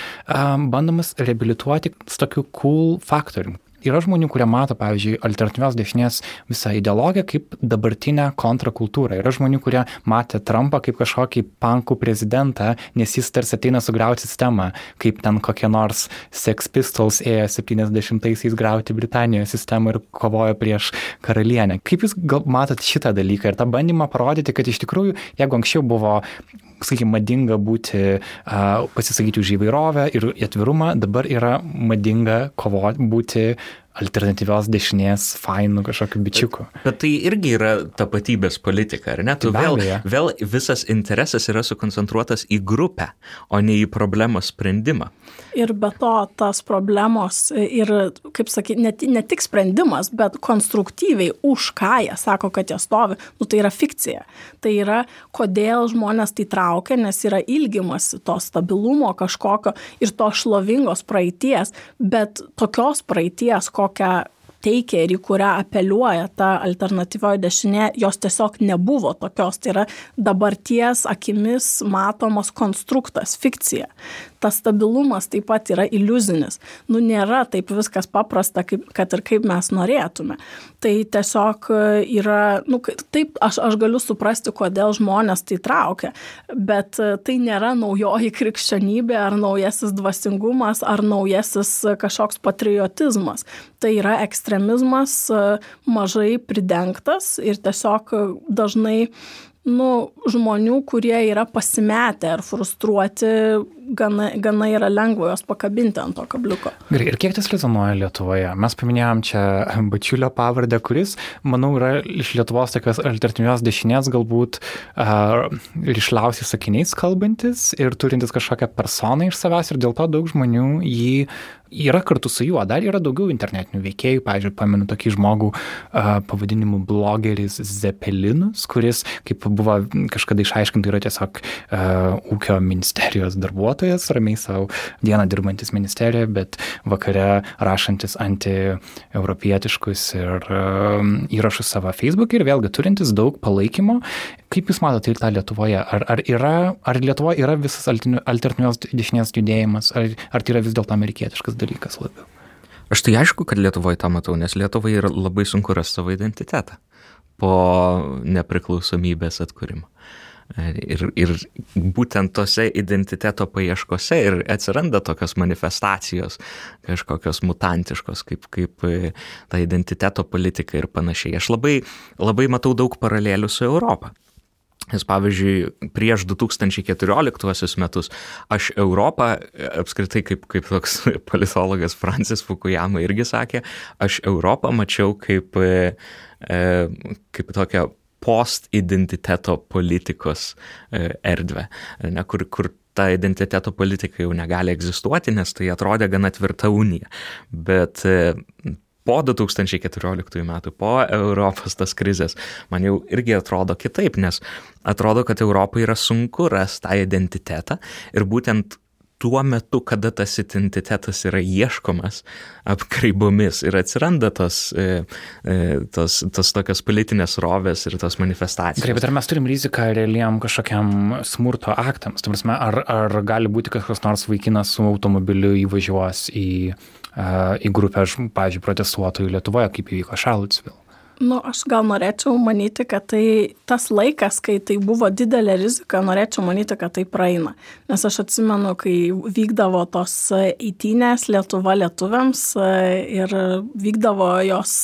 bandomas reabilituoti tokiu cool faktorium, yra žmonių, kurie mato, pavyzdžiui, alternatyvios dešinės visą ideologiją kaip dabartinę kontrakultūrą. Yra žmonių, kurie matė Trumpą kaip kažkokį pankų prezidentą, nes jis tarsi ateina sugriauti sistemą, kaip ten kokie nors Sex Pistols ėjo 70-aisiais grauti Britanijos sistemą ir kovojo prieš karalienę. Kaip jūs gal matot šitą dalyką ir tą bandymą parodyti, kad iš tikrųjų, jeigu anksčiau buvo sakykime, madinga būti, uh, pasisakyti už įvairovę ir atvirumą, dabar yra madinga kovoti, būti alternatyvios dešinės fainų kažkokiu bičiuku. Bet, bet tai irgi yra tapatybės politika, ar ne? Tu tai vėl, vėl visas interesas yra sukoncentruotas į grupę, o ne į problemos sprendimą. Ir be to, tas problemos ir, kaip sakyti, ne, ne tik sprendimas, bet konstruktyviai už ką jie sako, kad jie stovi, nu, tai yra fikcija. Tai yra, kodėl žmonės tai traukia, nes yra ilgimasi to stabilumo kažkokio ir to šlovingos praeities, bet tokios praeities, ko kokią teikia ir į kurią apeliuoja ta alternatyvioji dešinė, jos tiesiog nebuvo tokios. Tai yra dabarties akimis matomas konstruktas, fikcija tas stabilumas taip pat yra iliuzinis. Nu, nėra taip viskas paprasta, kaip, kad ir kaip mes norėtume. Tai tiesiog e, yra, nu, taip aš, aš galiu suprasti, kodėl žmonės tai traukia, bet e, tai nėra naujoji krikščionybė ar naujasis dvasingumas ar naujasis kažkoks patriotizmas. Tai yra ekstremizmas e, mažai pridengtas ir tiesiog dažnai nu, žmonių, kurie yra pasimetę ar frustruoti, gana, gana yra lengva juos pakabinti ant to kabliuko. Gerai, ir kiek tas rezonuoja Lietuvoje? Mes paminėjom čia Bačiulio pavardę, kuris, manau, yra iš Lietuvos tokios alternatyvios dešinės galbūt uh, ryšliausiai sakiniais kalbantis ir turintis kažkokią personą iš savęs ir dėl to daug žmonių jį yra kartu su juo, dar yra daugiau internetinių veikėjų, pavyzdžiui, pamenu tokį žmogų uh, pavadinimu blogeris Zepelinus, kuris, kaip buvo kažkada išaiškinta, yra tiesiog uh, ūkio ministerijos darbuotojas darbuotojas, ramiai savo dieną dirbantis ministerijoje, bet vakare rašantis anti-europietiškus ir um, įrašus savo Facebook ir vėlgi turintis daug palaikymo. Kaip Jūs matote ir tą Lietuvoje? Ar, ar, yra, ar Lietuvoje yra visas alternatyvios dešinės judėjimas, ar, ar tai yra vis dėlto amerikietiškas dalykas labiau? Aš tai aišku, kad Lietuvoje tą matau, nes Lietuvai yra labai sunku rasti savo identitetą po nepriklausomybės atkūrimo. Ir, ir būtent tose identiteto paieškose ir atsiranda tokios manifestacijos, kažkokios mutantiškos, kaip, kaip e, ta identiteto politika ir panašiai. Aš labai, labai matau daug paralelių su Europą. Nes pavyzdžiui, prieš 2014 metus aš Europą, apskritai kaip, kaip toks *laughs* politologas Francis Fukuyama irgi sakė, aš Europą mačiau kaip, e, e, kaip tokią post-identiteto politikos e, erdvę, ne, kur, kur ta identiteto politika jau negali egzistuoti, nes tai atrodė gana tvirta unija. Bet e, po 2014 metų, po Europos tas krizės, man jau irgi atrodo kitaip, nes atrodo, kad Europai yra sunku rasti tą identitetą ir būtent tuo metu, kada tas identitetas yra ieškomas apkraibomis ir atsiranda tos, e, e, tos, tos tokios politinės rovės ir tos manifestacijos. Gerai, bet ar mes turim riziką realiam kažkokiam smurto aktams? Prasme, ar, ar gali būti, kad koks nors vaikinas su automobiliu įvažiuos į, į grupę, pavyzdžiui, protestuotojų Lietuvoje, kaip įvyko Charlottesville? Nu, aš gal norėčiau manyti, kad tai tas laikas, kai tai buvo didelė rizika, norėčiau manyti, kad tai praeina. Nes aš atsimenu, kai vykdavo tos įtynės Lietuva lietuviams e, ir vykdavo jos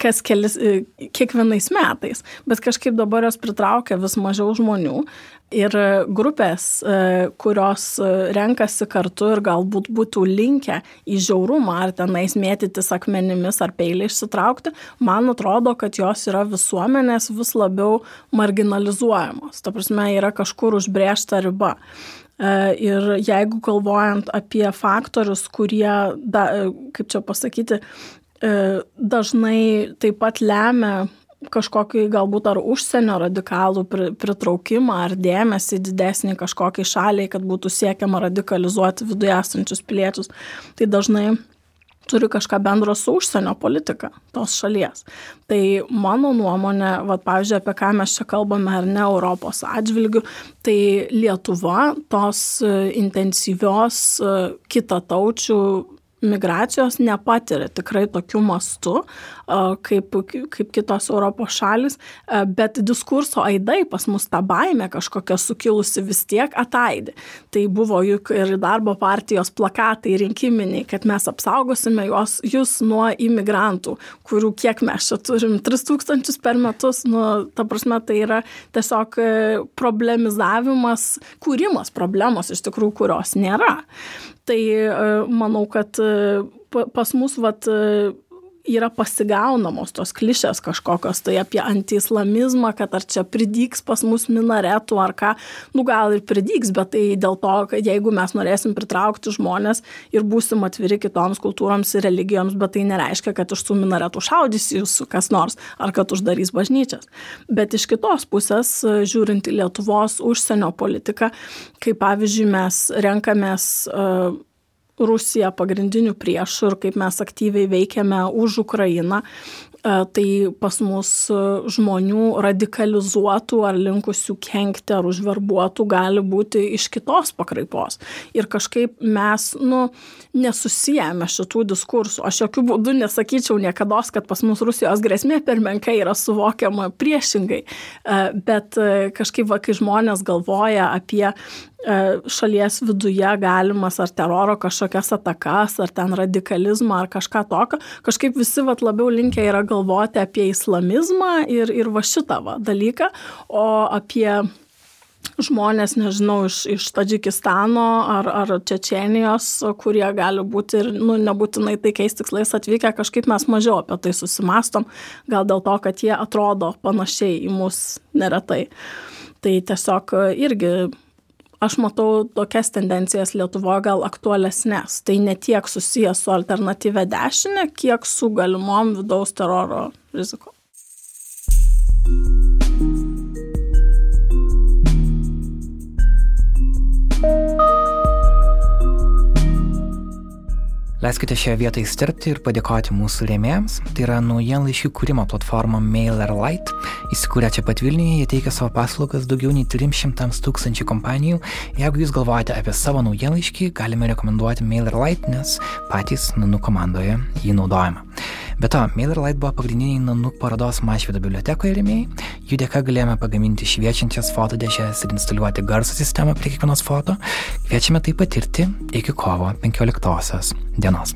kas kelis, e, kiekvienais metais. Bet kažkaip dabar jos pritraukia vis mažiau žmonių ir grupės, e, kurios e, renkasi kartu ir galbūt būtų linkę į žiaurumą ar tenais mėtytis akmenimis ar peilį išsitraukti, man atrodo, kad jos yra visuomenės vis labiau marginalizuojamos. Ta prasme, yra kažkur užbrėžta riba. E, ir jeigu galvojant apie faktorius, kurie, da, kaip čia pasakyti, dažnai taip pat lemia kažkokį galbūt ar užsienio radikalų pritraukimą ar dėmesį didesnį kažkokiai šaliai, kad būtų siekiama radikalizuoti viduje esančius piliečius, tai dažnai turi kažką bendro su užsienio politika tos šalies. Tai mano nuomonė, va, pavyzdžiui, apie ką mes čia kalbame ar ne Europos atžvilgių, tai Lietuva tos e, intensyvios e, kitataučių migracijos nepatiria tikrai tokiu mastu, kaip, kaip kitos Europos šalis, bet diskurso aidai pas mus tą baimę kažkokia sukilusi vis tiek ataidi. Tai buvo juk ir darbo partijos plakatai rinkiminiai, kad mes apsaugosime juos, jūs nuo imigrantų, kurių kiek mes čia turim, 3000 per metus, nu, ta prasme, tai yra tiesiog e, problemizavimas, kūrimas problemos iš tikrųjų, kurios nėra. Tai e, manau, kad e, pas mus vat, yra pasigaunamos tos klišės kažkokios, tai apie antiislamizmą, kad ar čia pridyks pas mus minaretų ar ką, nu gal ir pridyks, bet tai dėl to, kad jeigu mes norėsim pritraukti žmonės ir būsim atviri kitoms kultūroms ir religijoms, bet tai nereiškia, kad iš tų minaretų šaudys jūsų kas nors ar kad uždarys bažnyčias. Bet iš kitos pusės, žiūrint į Lietuvos užsienio politiką, kai pavyzdžiui mes renkamės uh, Rusiją pagrindiniu priešu ir kaip mes aktyviai veikiame už Ukrainą, E, tai pas mus e, žmonių radikalizuotų ar linkusių kenkti ar užverbuotų gali būti iš kitos pakraipos. Ir kažkaip mes, nu, nesusijęme šitų diskursų. Aš jokių būdų nesakyčiau niekada, kad pas mus Rusijos grėsmė per menkai yra suvokiama priešingai. E, bet kažkaip, va, kai žmonės galvoja apie šalies viduje galimas ar teroro kažkokias atakas, ar ten radikalizmą, ar kažką tokio, kažkaip visi vat labiau linkę yra galvoti apie islamizmą ir, ir va šitą va dalyką, o apie žmonės, nežinau, iš, iš Tadžikistano ar, ar Čečenijos, kurie gali būti ir nu, nebūtinai taikiais tikslais atvykę, kažkaip mes mažiau apie tai susimastom, gal dėl to, kad jie atrodo panašiai į mus neretai. Tai tiesiog irgi aš matau tokias tendencijas Lietuvoje gal aktualesnės. Tai ne tiek susijęs su alternatyvė dešinė, kiek su galimom vidaus teroro riziko. Leiskite šioje vietoje įstirpti ir padėkoti mūsų rėmėjams. Tai yra naujienlaiškių kūrimo platforma MailerLite. Įsikūrę čia pat Vilniuje, jie teikia savo paslaugas daugiau nei 300 tūkstančių kompanijų. Jeigu jūs galvojate apie savo naujienlaiškį, galime rekomenduoti MailerLite, nes patys Nanu komandoje jį naudojame. Be to, MailerLite buvo pagrindiniai Nanuk parodos Mašvido bibliotekoje rėmėjai. Jų dėka galėjome pagaminti šviečiančias fotodėžės ir instaliuoti garso sistemą prie kiekvienos foto. Kviečiame tai patirti iki kovo 15 dienos.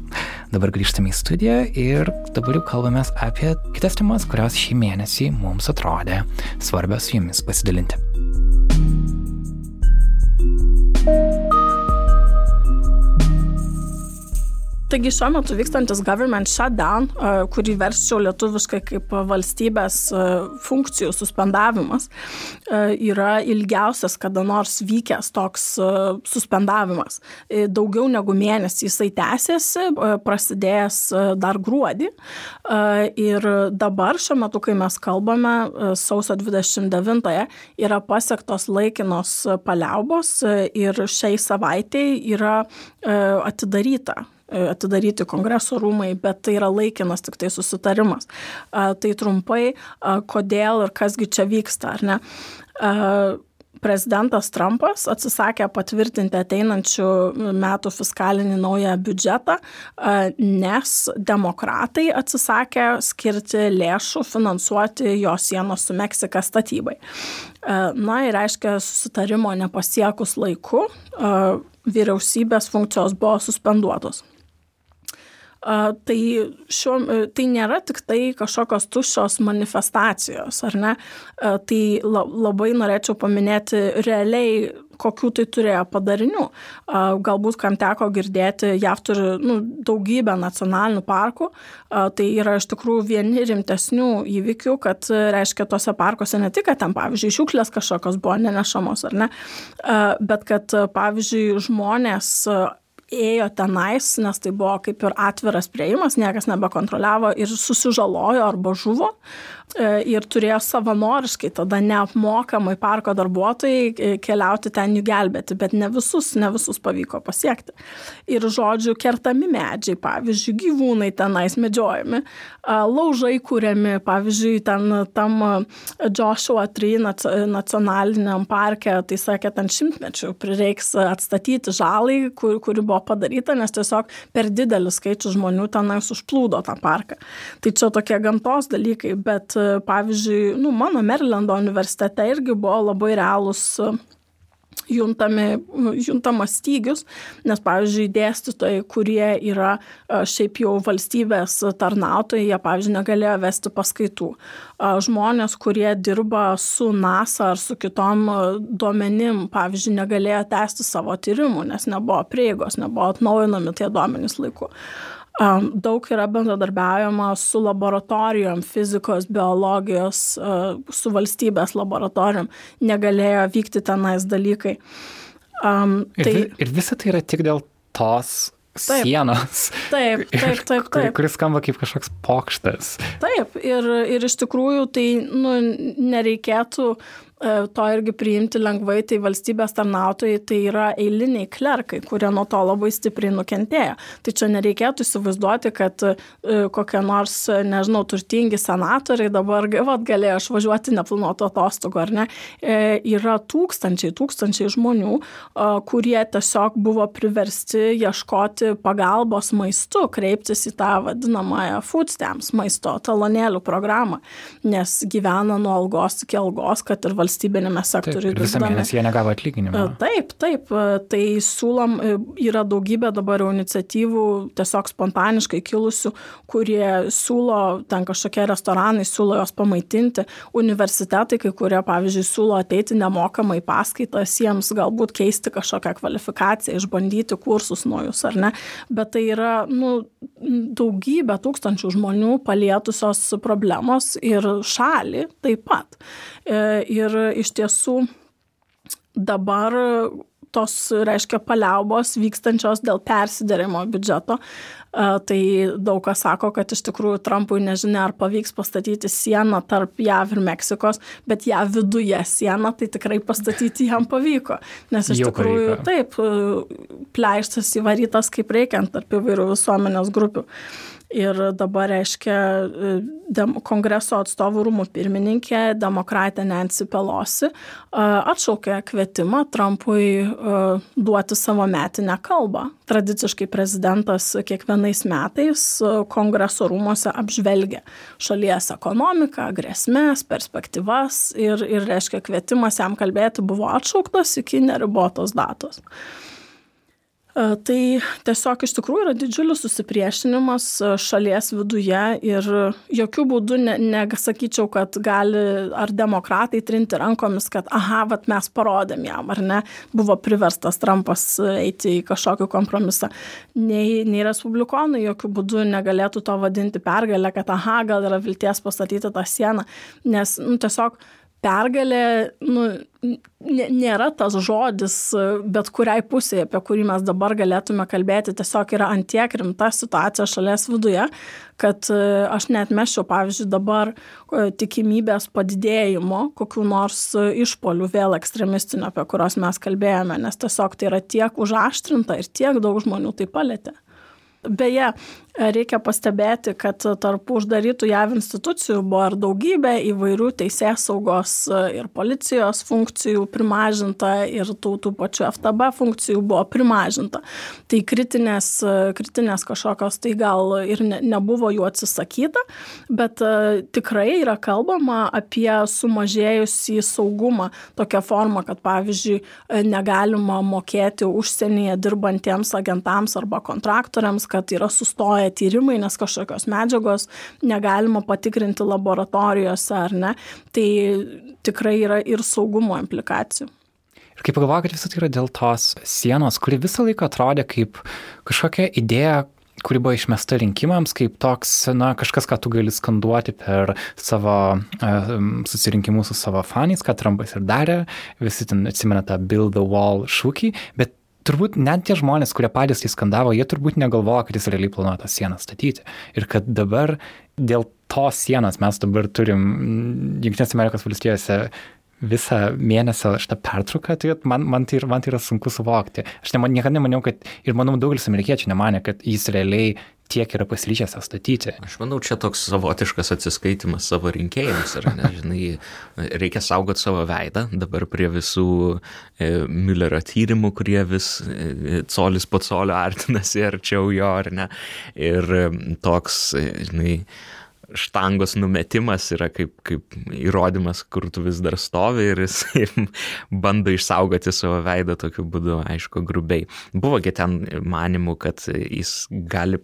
Dabar grįžtame į studiją ir dabar jau kalbame apie kitas temas, kurios šį mėnesį mums atrodė svarbios su jumis pasidalinti. Taigi šiuo metu vykstantis government shutdown, kurį versčiau lietuviškai kaip valstybės funkcijų suspendavimas, yra ilgiausias kada nors vykęs toks suspendavimas. E, daugiau negu mėnesį jisai tęsiasi, prasidėjęs dar gruodį. Ir dabar šiuo metu, kai mes kalbame, sausio 29-ąją yra pasiektos laikinos paliaubos ir šiai savaitėjai yra atidaryta atidaryti kongreso rūmai, bet tai yra laikinas tik tai susitarimas. Tai trumpai, kodėl ir kasgi čia vyksta, ar ne? Prezidentas Trumpas atsisakė patvirtinti ateinančių metų fiskalinį naują biudžetą, nes demokratai atsisakė skirti lėšų finansuoti jo sienos su Meksika statybai. Na ir reiškia, susitarimo nepasiekus laiku, vyriausybės funkcijos buvo suspenduotos. Tai, šiuo, tai nėra tik tai kažkokios tuščios manifestacijos, ar ne? Tai labai norėčiau paminėti realiai kokių tai turėjo padarinių. Galbūt, kam teko girdėti, JAV turi nu, daugybę nacionalinių parkų, tai yra iš tikrųjų vieni rimtesnių įvykių, kad reiškia tose parkuose ne tik, kad ten, pavyzdžiui, šiuklės kažkokios buvo nenešamos, ar ne, bet kad, pavyzdžiui, žmonės ėjo tenais, nes tai buvo kaip ir atviras prieimas, niekas nebekontroliavo ir susižalojo arba žuvo. E, ir turėjo savanoriškai tada neapmokamai parko darbuotojai e, keliauti ten jų gelbėti, bet ne visus, ne visus pavyko pasiekti. Ir žodžiu, kertami medžiai, pavyzdžiui, gyvūnai tenais medžiojami, laužai kūriami, pavyzdžiui, ten tam Joshua Tree nacionaliniam parke, tai sakė, ten šimtmečių prireiks atstatyti žalai, kur, kuri buvo padaryta, nes tiesiog per didelis skaičius žmonių tenais užplūdo tą parką. Tai čia tokie gamtos dalykai, bet pavyzdžiui, nu, mano Merilando universitete irgi buvo labai realūs juntami, juntamas stygius, nes, pavyzdžiui, dėstytojai, kurie yra šiaip jau valstybės tarnautojai, jie, pavyzdžiui, negalėjo vesti paskaitų. Žmonės, kurie dirba su NASA ar su kitom duomenim, pavyzdžiui, negalėjo tęsti savo tyrimų, nes nebuvo prieigos, nebuvo atnaujinami tie duomenys laiku. Daug yra bendradarbiaujama su laboratorijom, fizikos, biologijos, su valstybės laboratorijom. Negalėjo vykti tenais dalykai. Um, tai... ir, ir visa tai yra tik dėl tos Taip, sienos. Taip, *laughs* taip, taip. taip. Kuris skamba kaip kažkoks pokštas. Taip, ir, ir iš tikrųjų tai nu, nereikėtų to irgi priimti lengvai, tai valstybės tarnautojai tai yra eiliniai klerkai, kurie nuo to labai stipriai nukentėjo. Tai čia nereikėtų įsivaizduoti, kad e, kokie nors, nežinau, turtingi senatoriai dabar vat, galėjo išvažiuoti neplanuoto atostogų, ar ne. E, yra tūkstančiai, tūkstančiai žmonių, kurie tiesiog buvo priversti ieškoti pagalbos maistu, kreiptis į tą vadinamąją food stamps maisto talonėlių programą, nes gyvena nuo algos iki algos, kad ir valstybės valstybinėme sektoriuje. Visą mėnesį jie negavo atlyginimą. Taip, taip. Tai siūlom, e, yra daugybė dabar iniciatyvų tiesiog spontaniškai kilusių, kurie siūlo, ten kažkokie restoranai siūlo jos pamaitinti, universitetai, kai kurie, pavyzdžiui, siūlo ateiti nemokamai paskaitas, jiems galbūt keisti kažkokią kvalifikaciją, išbandyti kursus naujus ar ne. Bet tai yra nu, daugybė tūkstančių žmonių palietusios problemos ir šalį taip pat. Ir iš tiesų dabar tos, reiškia, paliaubos vykstančios dėl persiderimo biudžeto. Tai daug kas sako, kad iš tikrųjų Trumpui nežinia, ar pavyks pastatyti sieną tarp JAV ir Meksikos, bet JAV viduje sieną tai tikrai pastatyti jam pavyko. Nes iš Jau tikrųjų pavyko. taip, pleištas įvarytas kaip reikiant tarp įvairių visuomenės grupių. Ir dabar, reiškia, dem, kongreso atstovų rūmų pirmininkė, demokratė Nancy Pelosi, atšaukė kvietimą Trumpui duoti savo metinę kalbą. Tradiciškai prezidentas kiekvienais metais kongreso rūmose apžvelgia šalies ekonomiką, grėsmės, perspektyvas ir, ir reiškia, kvietimas jam kalbėti buvo atšauktas iki neribotos datos. Tai tiesiog iš tikrųjų yra didžiulis susipriešinimas šalies viduje ir jokių būdų ne, nesakyčiau, kad gali ar demokratai trinti rankomis, kad aha, vat mes parodėm jam, ar ne, buvo priverstas Trumpas eiti į kažkokį kompromisą. Nei, nei respublikonai jokių būdų negalėtų to vadinti pergalę, kad aha, gal yra vilties pastatyti tą sieną, nes nu, tiesiog pergalė nu, nėra tas žodis bet kuriai pusėje, apie kurį mes dabar galėtume kalbėti, tiesiog yra antiek rimta situacija šalies viduje, kad e, aš net meščiau, pavyzdžiui, dabar e, tikimybės padidėjimo kokių nors išpolių vėl ekstremistinių, apie kuriuos mes kalbėjome, nes tiesiog tai yra tiek užaštrinta ir tiek daug žmonių tai palėtė. Beje, reikia pastebėti, kad tarp uždarytų JAV institucijų buvo ir daugybė įvairių teisės saugos ir policijos funkcijų primažinta ir tų, tų pačių FTB funkcijų buvo primažinta. Tai kritinės, kritinės kažkokios tai gal ir ne, nebuvo jų atsisakyta, bet uh, tikrai yra kalbama apie sumažėjusį saugumą tokią formą, kad pavyzdžiui negalima mokėti užsienyje dirbantiems agentams arba kontraktoriams, kad yra sustoję tyrimai, nes kažkokios medžiagos negalima patikrinti laboratorijose ar ne. Tai tikrai yra ir saugumo implikacijų. Ir kaip pagalvoju, kad visą tai yra dėl tos sienos, kuri visą laiką atrodė kaip kažkokia idėja, kuri buvo išmesta rinkimams, kaip toks, na, kažkas, ką tu gali skanduoti per savo uh, susirinkimus su savo fanais, ką Trumpas ir darė, visi ten atsimena tą Build the Wall šūkį, bet turbūt net tie žmonės, kurie patys tai skandavo, jie turbūt negalvoja, kad jis realiai planuoja tą sieną statyti. Ir kad dabar dėl tos sienos mes dabar turim Junktinės Amerikos valstijose visą mėnesio šitą pertrauką, tai man, man, tai, man tai yra sunku suvokti. Aš ne, niekada nemaniau, kad ir manau daugelis amerikiečių nemanė, kad jis realiai tiek yra pasiryžęs statyti. Aš manau, čia toks savotiškas atsiskaitimas savo rinkėjams. Ir, ne, *laughs* žinai, reikia saugoti savo veidą. Dabar prie visų e, Müllerio tyrimų, kurie vis e, colis po colio artinasi arčiau jo, ar ne. Ir e, toks, e, žinai, štangos numetimas yra kaip, kaip įrodymas, kur tu vis dar stovi ir jis *laughs* bando išsaugoti savo veidą tokiu būdu, aišku, grubiai. Buvogi ten manimų, kad jis gali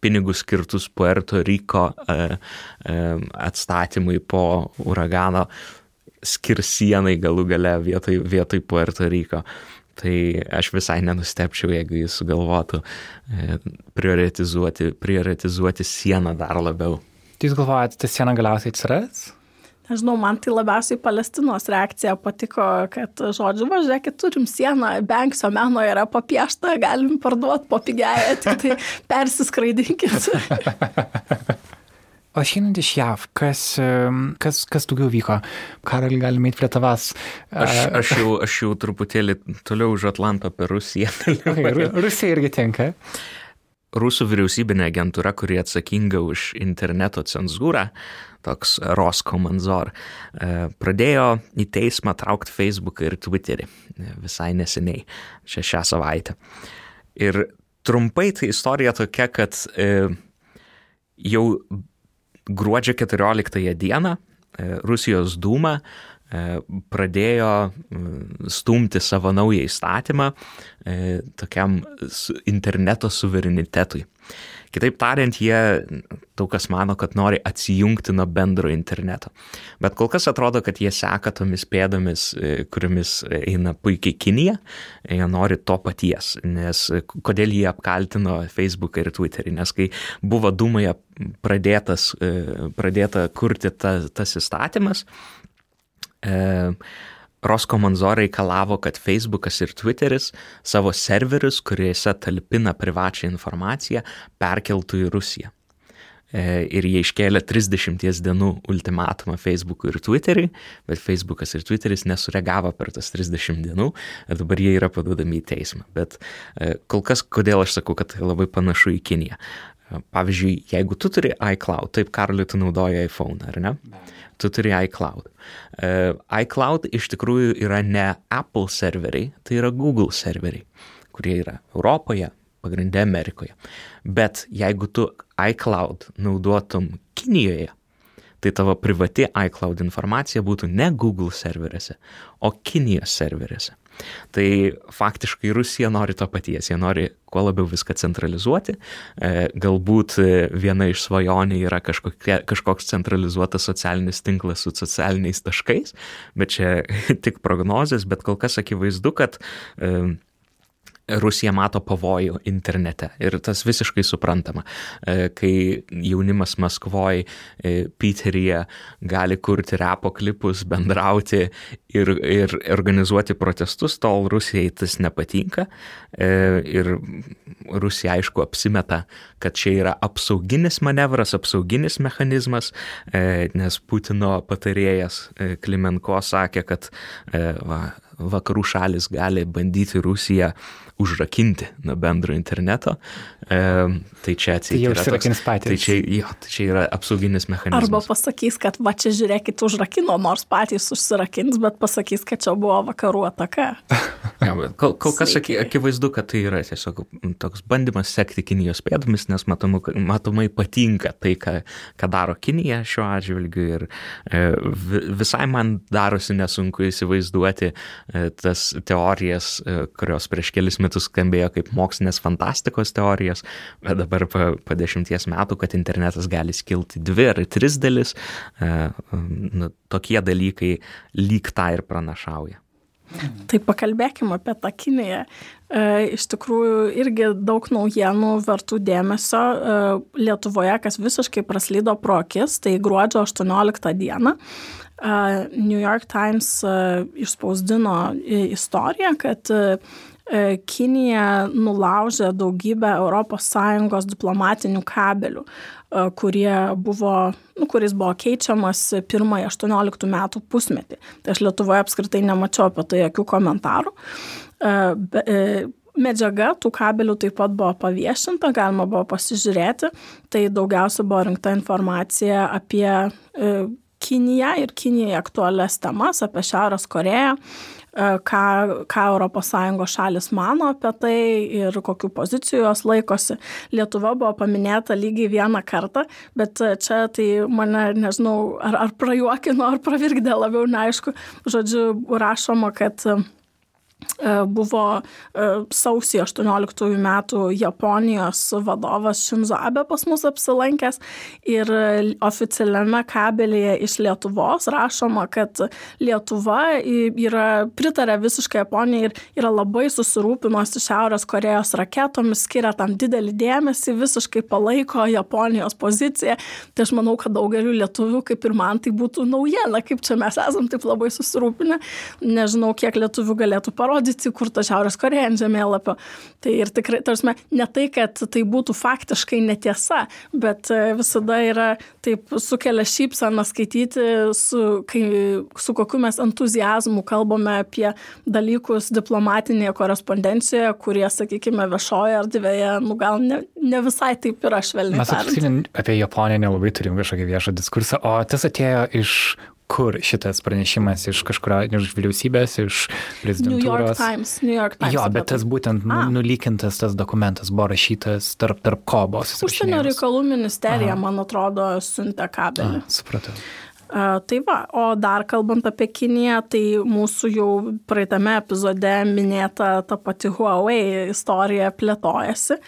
pinigus skirtus Puerto Riko e, e, atstatymui po uragano skirs sienai galų gale vietoj, vietoj Puerto Riko. Tai aš visai nenustepčiau, jeigu jis sugalvotų e, prioritizuoti, prioritizuoti sieną dar labiau. Tai jūs galvojate, ta siena galiausiai atsiras? Nežinau, man tai labiausiai Palestinos reakcija patiko, kad, žodžiu, važiuokit, turim sieną, Benksio meno yra papiešta, galim parduoti po pigiai, tik tai *laughs* persiskraidinkit. O šiandien iš JAV, kas, kas, kas daugiau vyko? Karali, galime eiti prie tavas. Aš, aš, jau, aš jau truputėlį toliau už Atlantą per Rusiją. *laughs* Rusija irgi tenka. Rusų vyriausybinė agentūra, kuri atsakinga už interneto cenzūrą, toks Roskomanzor, e, pradėjo į teismą traukti Facebooką ir Twitterį e, visai neseniai, čia šią savaitę. Ir trumpai tai istorija tokia, kad e, jau gruodžio 14 dieną Rusijos dūma pradėjo stumti savo naują įstatymą tokiam interneto suverenitetui. Kitaip tariant, jie daug kas mano, kad nori atsijungti nuo bendro interneto. Bet kol kas atrodo, kad jie seka tomis pėdomis, e, kuriamis eina puikiai Kinija, jie nori to paties. Nes kodėl jie apkaltino Facebooką ir Twitterį? Nes kai buvo Dumoje pradėtas, e, pradėta kurti ta, tas įstatymas, e, Roskomonzor reikalavo, kad Facebookas ir Twitteris savo serverius, kuriuose talpina privačią informaciją, perkeltų į Rusiją. E, ir jie iškėlė 30 dienų ultimatumą Facebook'ui ir Twitteriui, bet Facebookas ir Twitteris nesureagavo per tas 30 dienų dabar jie yra paduodami į teismą. Bet e, kol kas, kodėl aš sakau, kad tai labai panašu į Kiniją. E, pavyzdžiui, jeigu tu turi iCloud, taip Karliu tu naudoji iPhone, ar ne? Tu turi iCloud. iCloud iš tikrųjų yra ne Apple serveriai, tai yra Google serveriai, kurie yra Europoje, pagrindė Amerikoje. Bet jeigu tu iCloud naudotum Kinijoje, tai tavo privati iCloud informacija būtų ne Google serveriuose, o Kinijos serveriuose. Tai faktiškai Rusija nori to paties, jie nori kuo labiau viską centralizuoti. E, galbūt viena iš svajonių yra kažkokie, kažkoks centralizuotas socialinis tinklas su socialiniais taškais, bet čia *laughs* tik prognozės, bet kol kas akivaizdu, kad e, Rusija mato pavojų internete ir tas visiškai suprantama. E, kai jaunimas Maskvoje, Piteryje gali kurti repo klipus, bendrauti ir, ir organizuoti protestus, tol Rusijai tas nepatinka. E, ir Rusija aišku apsimeta, kad čia yra apsauginis manevras, apsauginis mechanizmas, e, nes Putino patarėjas Klimenko sakė, kad va, vakarų šalis gali bandyti Rusiją užrakinti nuo bendro interneto. E, tai čia atsitikti. Tai jau užsirakins patys. Tai čia, jo, tai čia yra apsauginis mechanizmas. Arba pasakys, kad va čia žiūrėkit užrakino, nors patys užsirakins, bet pasakys, kad čia buvo vakarų ataka. *laughs* ja, kol, kol kas Sveiki. akivaizdu, kad tai yra tiesiog toks bandymas sekti Kinijos pėdomis, nes matomu, matomai patinka tai, ką, ką daro Kinija šiuo atžvilgiu ir e, visai man darosi nesunku įsivaizduoti e, tas teorijas, e, kurios prieš kelis metus metus skambėjo kaip mokslinės fantastikos teorijos, bet dabar po, po dešimties metų, kad internetas gali skilti dvi ar tris dalis, e, nu, tokie dalykai lyg tą ir pranašauja. Tai pakalbėkime apie tą Kiniją. E, iš tikrųjų, irgi daug naujienų vertų dėmesio e, Lietuvoje, kas visiškai praslydo pro akis, tai gruodžio 18 dieną. E, New York Times e, išspausdino istoriją, kad Kinija nulaužė daugybę ES diplomatinių kabelių, e, kurie buvo, nu, kuris buvo keičiamas pirmąjį 18 metų pusmetį. Tai aš Lietuvoje apskritai nemačiau apie tai jokių komentarų. E, medžiaga tų kabelių taip pat buvo paviešinta, galima buvo pasižiūrėti. Tai daugiausia buvo rinkta informacija apie Kiniją ir Kinijai aktualias temas, apie Šiaurės Koreją, E, ką, ką ES šalis mano apie tai ir kokiu pozicijų jos laikosi. Lietuva buvo paminėta lygiai vieną kartą, bet čia tai mane, nežinau, ar, ar prajuokino, ar pravirkdė labiau neaišku. Žodžiu, rašoma, kad E, buvo e, sausį 18 metų Japonijos vadovas Shinzo Abe pas mus apsilankęs ir oficialiame kabelėje iš Lietuvos rašoma, kad Lietuva yra pritarė visiškai Japonijai ir yra labai susirūpinusi Šiaurės Korejos raketomis, skiria tam didelį dėmesį, visiškai palaiko Japonijos poziciją. Tai aš manau, kad daugeliu lietuvių, kaip ir man, tai būtų naujiena, kaip čia mes esam taip labai susirūpinę. Nežinau, kiek lietuvių galėtų parodyti parodyti, kur ta Šiaurės Koreja ant žemėlapio. Tai ir tikrai, tarsi, ne tai, kad tai būtų faktiškai netiesa, bet e, visada yra taip sukelia šypsaną skaityti, su, kai, su kokiu mes entuzijazmu kalbame apie dalykus diplomatinėje korespondencijoje, kurie, sakykime, viešoje erdvėje, nu gal ne, ne visai taip yra švelniai. Mes apskritai apie Japoniją nelabai turim kažkokį viešą diskursą, o tas atėjo iš kur šitas pranešimas iš kažkurio, iš vyriausybės, iš prezidentūros. New York Times. New York Times jo, bet tas būtent nu, nulykintas tas dokumentas buvo rašytas tarp, tarp ko buvo. Užsienio reikalų ministerija, Aha. man atrodo, siuntė kabelį. A, supratau. Uh, tai va, o dar kalbant apie Kiniją, tai mūsų jau praeitame epizode minėta ta pati Huawei istorija plėtojasi.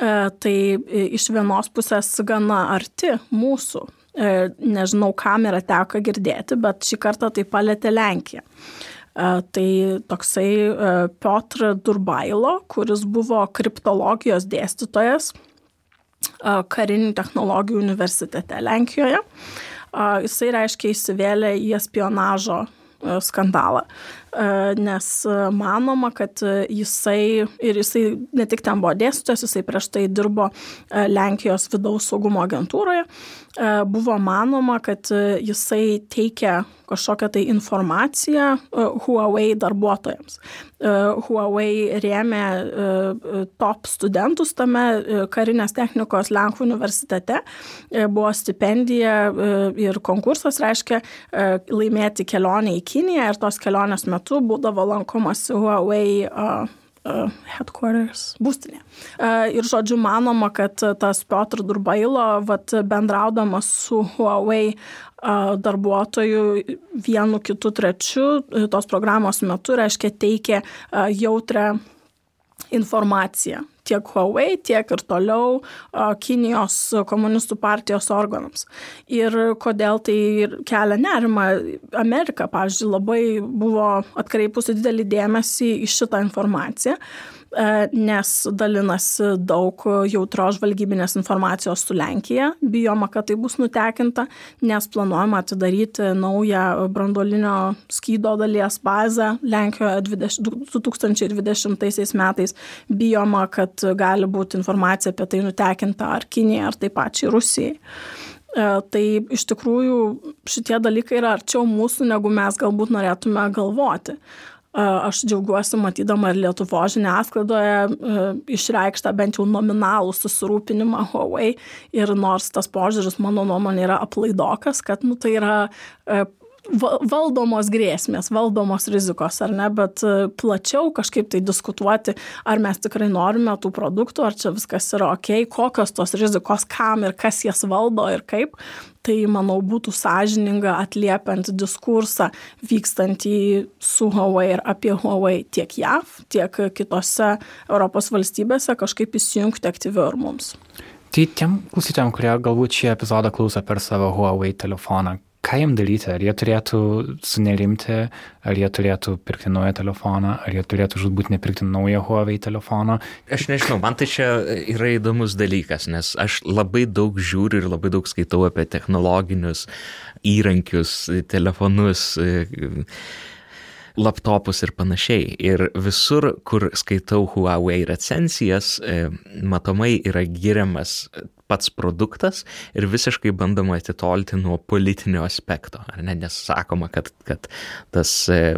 Uh, tai iš vienos pusės gana arti mūsų nežinau, kam yra teko girdėti, bet šį kartą tai palėtė Lenkiją. E, tai toksai e, Piotr Durbailo, kuris buvo kriptologijos dėstytojas karinių technologijų universitete Lenkijoje. Jisai reiškia įsivėlė į espionažo skandalą, nes manoma, kad jisai ir jisai ne tik ten buvo dėstytojas, jisai prieš tai dirbo Lenkijos vidaus saugumo agentūroje E, buvo manoma, kad e, jisai teikia kažkokią tai informaciją e, Huawei darbuotojams. Huawei rėmė top studentus tame karinės technikos Lenkų universitete. Buvo stipendija ir konkursas, reiškia, laimėti kelionę į Kiniją ir tos kelionės metu būdavo lankomas Huawei headquarters būstinė. Ir žodžiu, manoma, kad tas Piotr Durbailo, vat, bendraudamas su Huawei darbuotoju vienu, kitu, trečiu, tos programos metu, reiškia, teikė jautrę informaciją tiek Huawei, tiek ir toliau Kinijos komunistų partijos organams. Ir kodėl tai kelia nerima. Amerika, pavyzdžiui, labai buvo atkreipusi didelį dėmesį į šitą informaciją. E, nes dalinasi daug jautros žvalgybinės informacijos su Lenkija, bijoma, kad tai bus nutekinta, nes planuojama atidaryti naują brandolinio skydo dalies bazę Lenkijoje 2020 metais, bijoma, kad gali būti informacija apie tai nutekinta ar Kinijai, ar taip pačiai Rusijai. E, tai iš tikrųjų šitie dalykai yra arčiau mūsų, negu mes galbūt norėtume galvoti aš džiaugiuosi matydama ir Lietuvo žiniasklaidoje e, išreikštą bent jau nominalų susirūpinimą Huawei. Ir nors tas požiūris mano nuomonė yra aplaidokas, kad nu, tai yra e, valdomos grėsmės, valdomos rizikos, ar ne, bet e, plačiau kažkaip tai diskutuoti, ar mes tikrai norime tų produktų, ar čia viskas yra ok, kokios tos rizikos, kam ir kas jas valdo ir kaip, tai manau būtų sąžininga atliepiant diskursą vykstantį su Huawei ir apie Huawei tiek JAV, tiek kitose Europos valstybėse kažkaip įsijungti aktyviau ir mums. Tai tiem klausytėm, kurie galbūt šį epizodą klauso per savo Huawei telefoną, ką jiem daryti? Ar jie turėtų sunerimti, ar jie turėtų pirkti naują telefoną, ar jie turėtų žudbūt nepirkti naują Huawei telefoną? Aš nežinau, man tai čia yra įdomus dalykas, nes aš labai daug žiūriu ir labai daug skaitau apie technologinius įrankius, telefonus laptopus ir panašiai. Ir visur, kur skaitau Huawei recenzijas, matomai yra giriamas pats produktas ir visiškai bandoma atitolti nuo politinio aspekto. Ne? Nes sakoma, kad, kad tas e,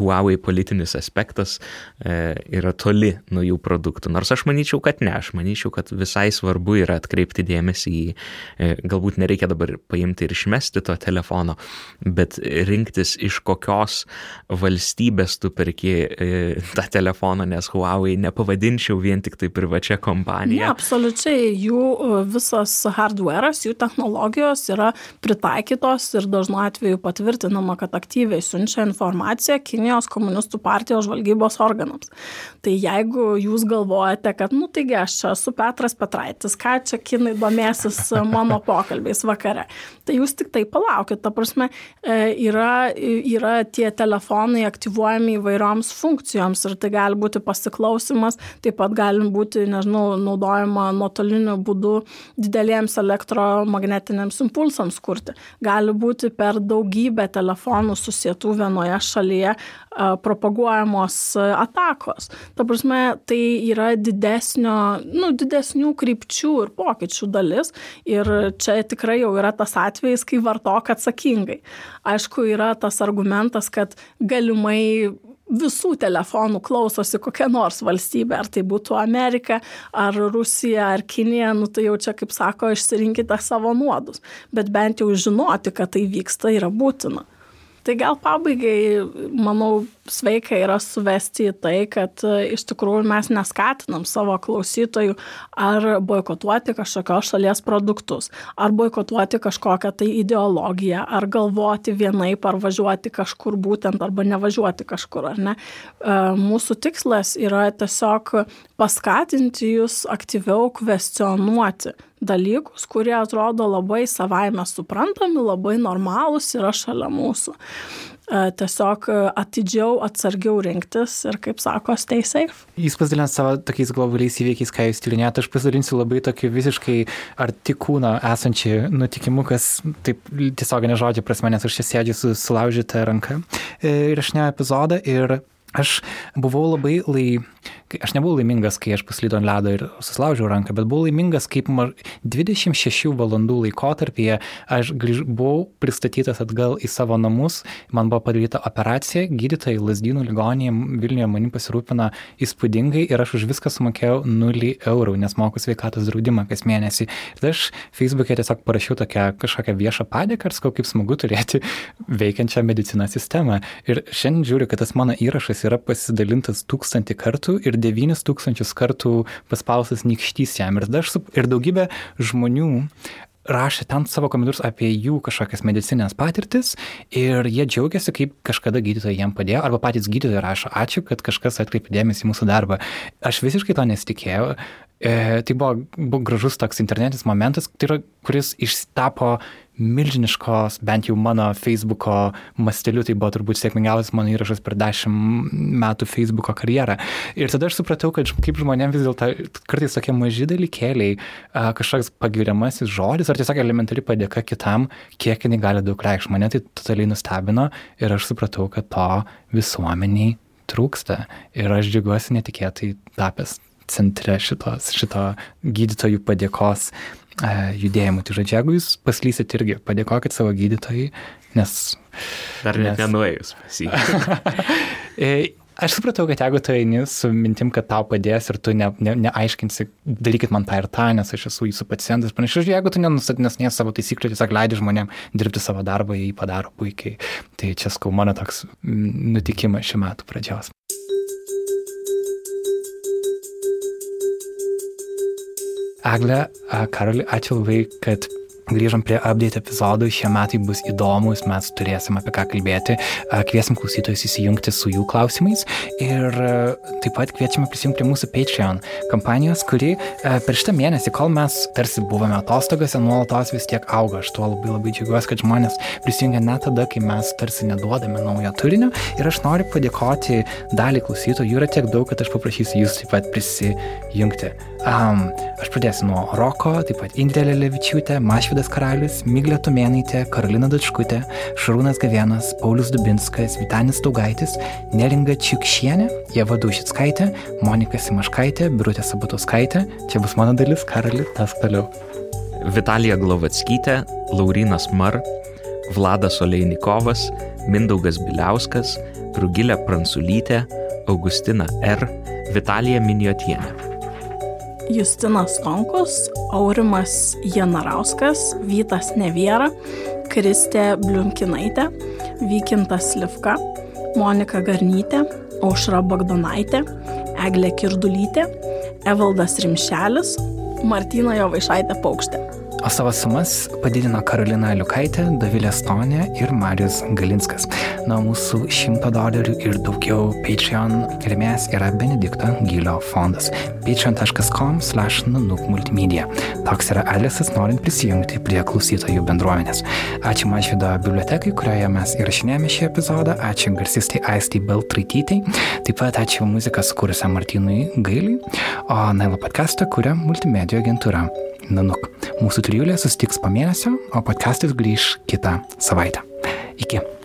Huawei politinis aspektas e, yra toli nuo jų produktų. Nors aš manyčiau, kad ne. Aš manyčiau, kad visai svarbu yra atkreipti dėmesį į, e, galbūt nereikia dabar paimti ir išmesti to telefono, bet rinktis iš kokios valstybės tu perki e, tą telefoną, nes Huawei nepavadinčiau vien tik tai privačia kompanija. Ne, absoliučiai. Jų visas hardware'as, jų technologijos yra pritaikytos ir dažnu atveju patvirtinama, kad aktyviai siunčia informaciją Kinijos komunistų partijos žvalgybos organams. Tai jeigu jūs galvojate, kad, nu taigi aš čia esu Petras Petraitis, ką čia kinai domėsis mano pokalbiais vakare, tai jūs tik tai palaukit. Ta prasme, e, yra, yra tie telefonai aktyvuojami įvairioms funkcijoms ir tai gali būti pasiklausimas, taip pat gali būti, nežinau, naudojama nuotoliniu būdu būdu dideliems elektromagnetiniams impulsams kurti. Gali būti per daugybę telefonų susietų vienoje šalyje propaguojamos atakos. Ta prasme, tai yra didesnio, nu, didesnių krypčių ir pokyčių dalis ir čia tikrai jau yra tas atvejis, kai vartok atsakingai. Aišku, yra tas argumentas, kad galimai visų telefonų klausosi kokia nors valstybė, ar tai būtų Amerika, ar Rusija, ar Kinija, nu tai jau čia, kaip sako, išsirinkite savo nuodus. Bet bent jau žinoti, kad tai vyksta, yra būtina. Tai gal pabaigai, manau, sveika yra suvesti į tai, kad e, iš tikrųjų mes neskatinam savo klausytojų ar boikotuoti kažkokios šalies produktus, ar boikotuoti kažkokią tai ideologiją, ar galvoti vienaip, ar važiuoti kažkur būtent, arba nevažiuoti kažkur, ar ne. E, mūsų tikslas yra tiesiog paskatinti jūs aktyviau kvestionuoti dalykus, kurie atrodo labai savaime suprantami, labai normalūs yra šalia mūsų. tiesiog atidžiau, atsargiau rinktis ir, kaip sako, stay safe. Jūs pasidalinat savo tokiais globaliais įvykiais, ką jūs tyrinėjate, aš pasidalinsiu labai tokį visiškai arti kūno esančią nutikimu, kas taip tiesioginė žodžio prasme, nes aš čia sėdžiu su sulaužyta ranka ir aš ne epizodą ir aš buvau labai lai aš nebuvau laimingas, kai aš paslydau ant ledo ir susilaužiau ranką, bet buvau laimingas, kaip 26 valandų laikotarpyje aš grįž, buvau pristatytas atgal į savo namus, man buvo padaryta operacija, gydytojai Lasdynų ligonėje Vilniuje manim pasirūpino įspūdingai ir aš už viską sumokėjau 0 eurų, nes moku sveikatos draudimą kas mėnesį. Ir aš Facebook'e tiesiog parašiau tokią kažkokią viešą padėką ir sakau, kaip smagu turėti veikiančią mediciną sistemą. Ir šiandien žiūriu, kad tas mano įrašas yra pasidalintas tūkstantį kartų ir 9000 kartų paspaustas nykštys jam. Ir, dar, ir daugybė žmonių rašė ten savo komentarus apie jų kažkokias medicinės patirtis ir jie džiaugiasi, kaip kažkada gydytojai jiem padėjo, arba patys gydytojai rašo, ačiū, kad kažkas atkreipė dėmesį į mūsų darbą. Aš visiškai to nesitikėjau. E, tai buvo, buvo gražus toks internetinis momentas, tai yra, kuris ištapo milžiniškos, bent jau mano Facebooko masteliu, tai buvo turbūt sėkmingiausias mano įrašas per dešimt metų Facebooko karjerą. Ir tada aš supratau, kad kaip žmonėms vis dėlto kartais tokie maži dalykėliai, kažkoks pagiriamasis žodis ar tiesiog elementari padėka kitam, kiek jinai gali daug reikšti. Mane tai totaliai nustebino ir aš supratau, kad to visuomeniai trūksta. Ir aš džiugiuosi netikėtai tapęs centre šitos, šito gydytojų padėkos E, judėjimų. Tai žodžiu, jeigu jūs paslysit irgi, padėkokit savo gydytojai, nes... Dar net nes... nenuėjus pas jį. *laughs* E, aš supratau, kad jeigu tu eini su mintim, kad tau padės ir tu ne, ne, neaiškinsi, darykit man tą ir tą, nes aš esu jūsų pacientas, panašiai, jeigu tu nenustatinės savo taisyklių, tiesiog leidi žmonėm dirbti savo darbą, jį padaro puikiai. Tai čia skau mano toks nutikimas šių metų pradžios. Egle, Karoli, ačiū labai, kad Grįžom prie update epizodų, šie metai bus įdomus, mes turėsim apie ką kalbėti, kviesim klausytojus įsijungti su jų klausimais. Ir taip pat kviečiame prisijungti prie mūsų Patreon kampanijos, kuri per šitą mėnesį, kol mes tarsi buvome atostogose, nuolatos vis tiek auga. Aš tuo labai labai džiaugiuosi, kad žmonės prisijungia net tada, kai mes tarsi neduodame naujo turinio. Ir aš noriu padėkoti dalį klausytojų, jų yra tiek daug, kad aš paprašysiu jūs taip pat prisijungti. Um, aš pradėsiu nuo Roko, taip pat Indrelė Levičiūtė, Mašvidas Karalius, Miglė Tumėnaitė, Karolina Dačkutė, Šarūnas Gavienas, Paulius Dubinskas, Vitanis Taugaitis, Neringa Čiukšienė, Jeva Dušitskaitė, Monika Simaškaitė, Birutė Sabatuskaitė. Čia bus mano dalis, Karali, tas toliau. Vitalija Glovatskytė, Laurinas Mar, Vladas Oleinikovas, Mindaugas Biliauskas, Rugilė Pransulytė, Augustina R., Vitalija Miniotienė. Justinas Tonkus, Aurimas Janarauskas, Vytas Neviera, Kristė Bliunkinaitė, Vykintas Livka, Monika Garnytė, Aušra Bagdonaitė, Eglė Kirdulytė, Evaldas Rimšelis, Martina Jovaišaitė Paukštė. O savo sumas padidino Karolina Liukaitė, Davilė Stonė ir Marius Galinskas. Nuo mūsų 100 dolerių ir daugiau Patreon remėjas yra Benedikto Gylio fondas. patreon.com slash nanuk multimedia. Toks yra adresas norint prisijungti prie klausytojų bendruomenės. Ačiū Mažvido bibliotekai, kurioje mes įrašinėjame šį epizodą. Ačiū garsistai Aisti Beltraitytei. Taip pat ačiū muziką sukūrusiam Martinui Gailiui. O Nailo podcastą kuria multimedijų agentūra. Nanuk. Mūsų trijulė susitiks po mėnesio, o podcastas grįž kitą savaitę. Iki.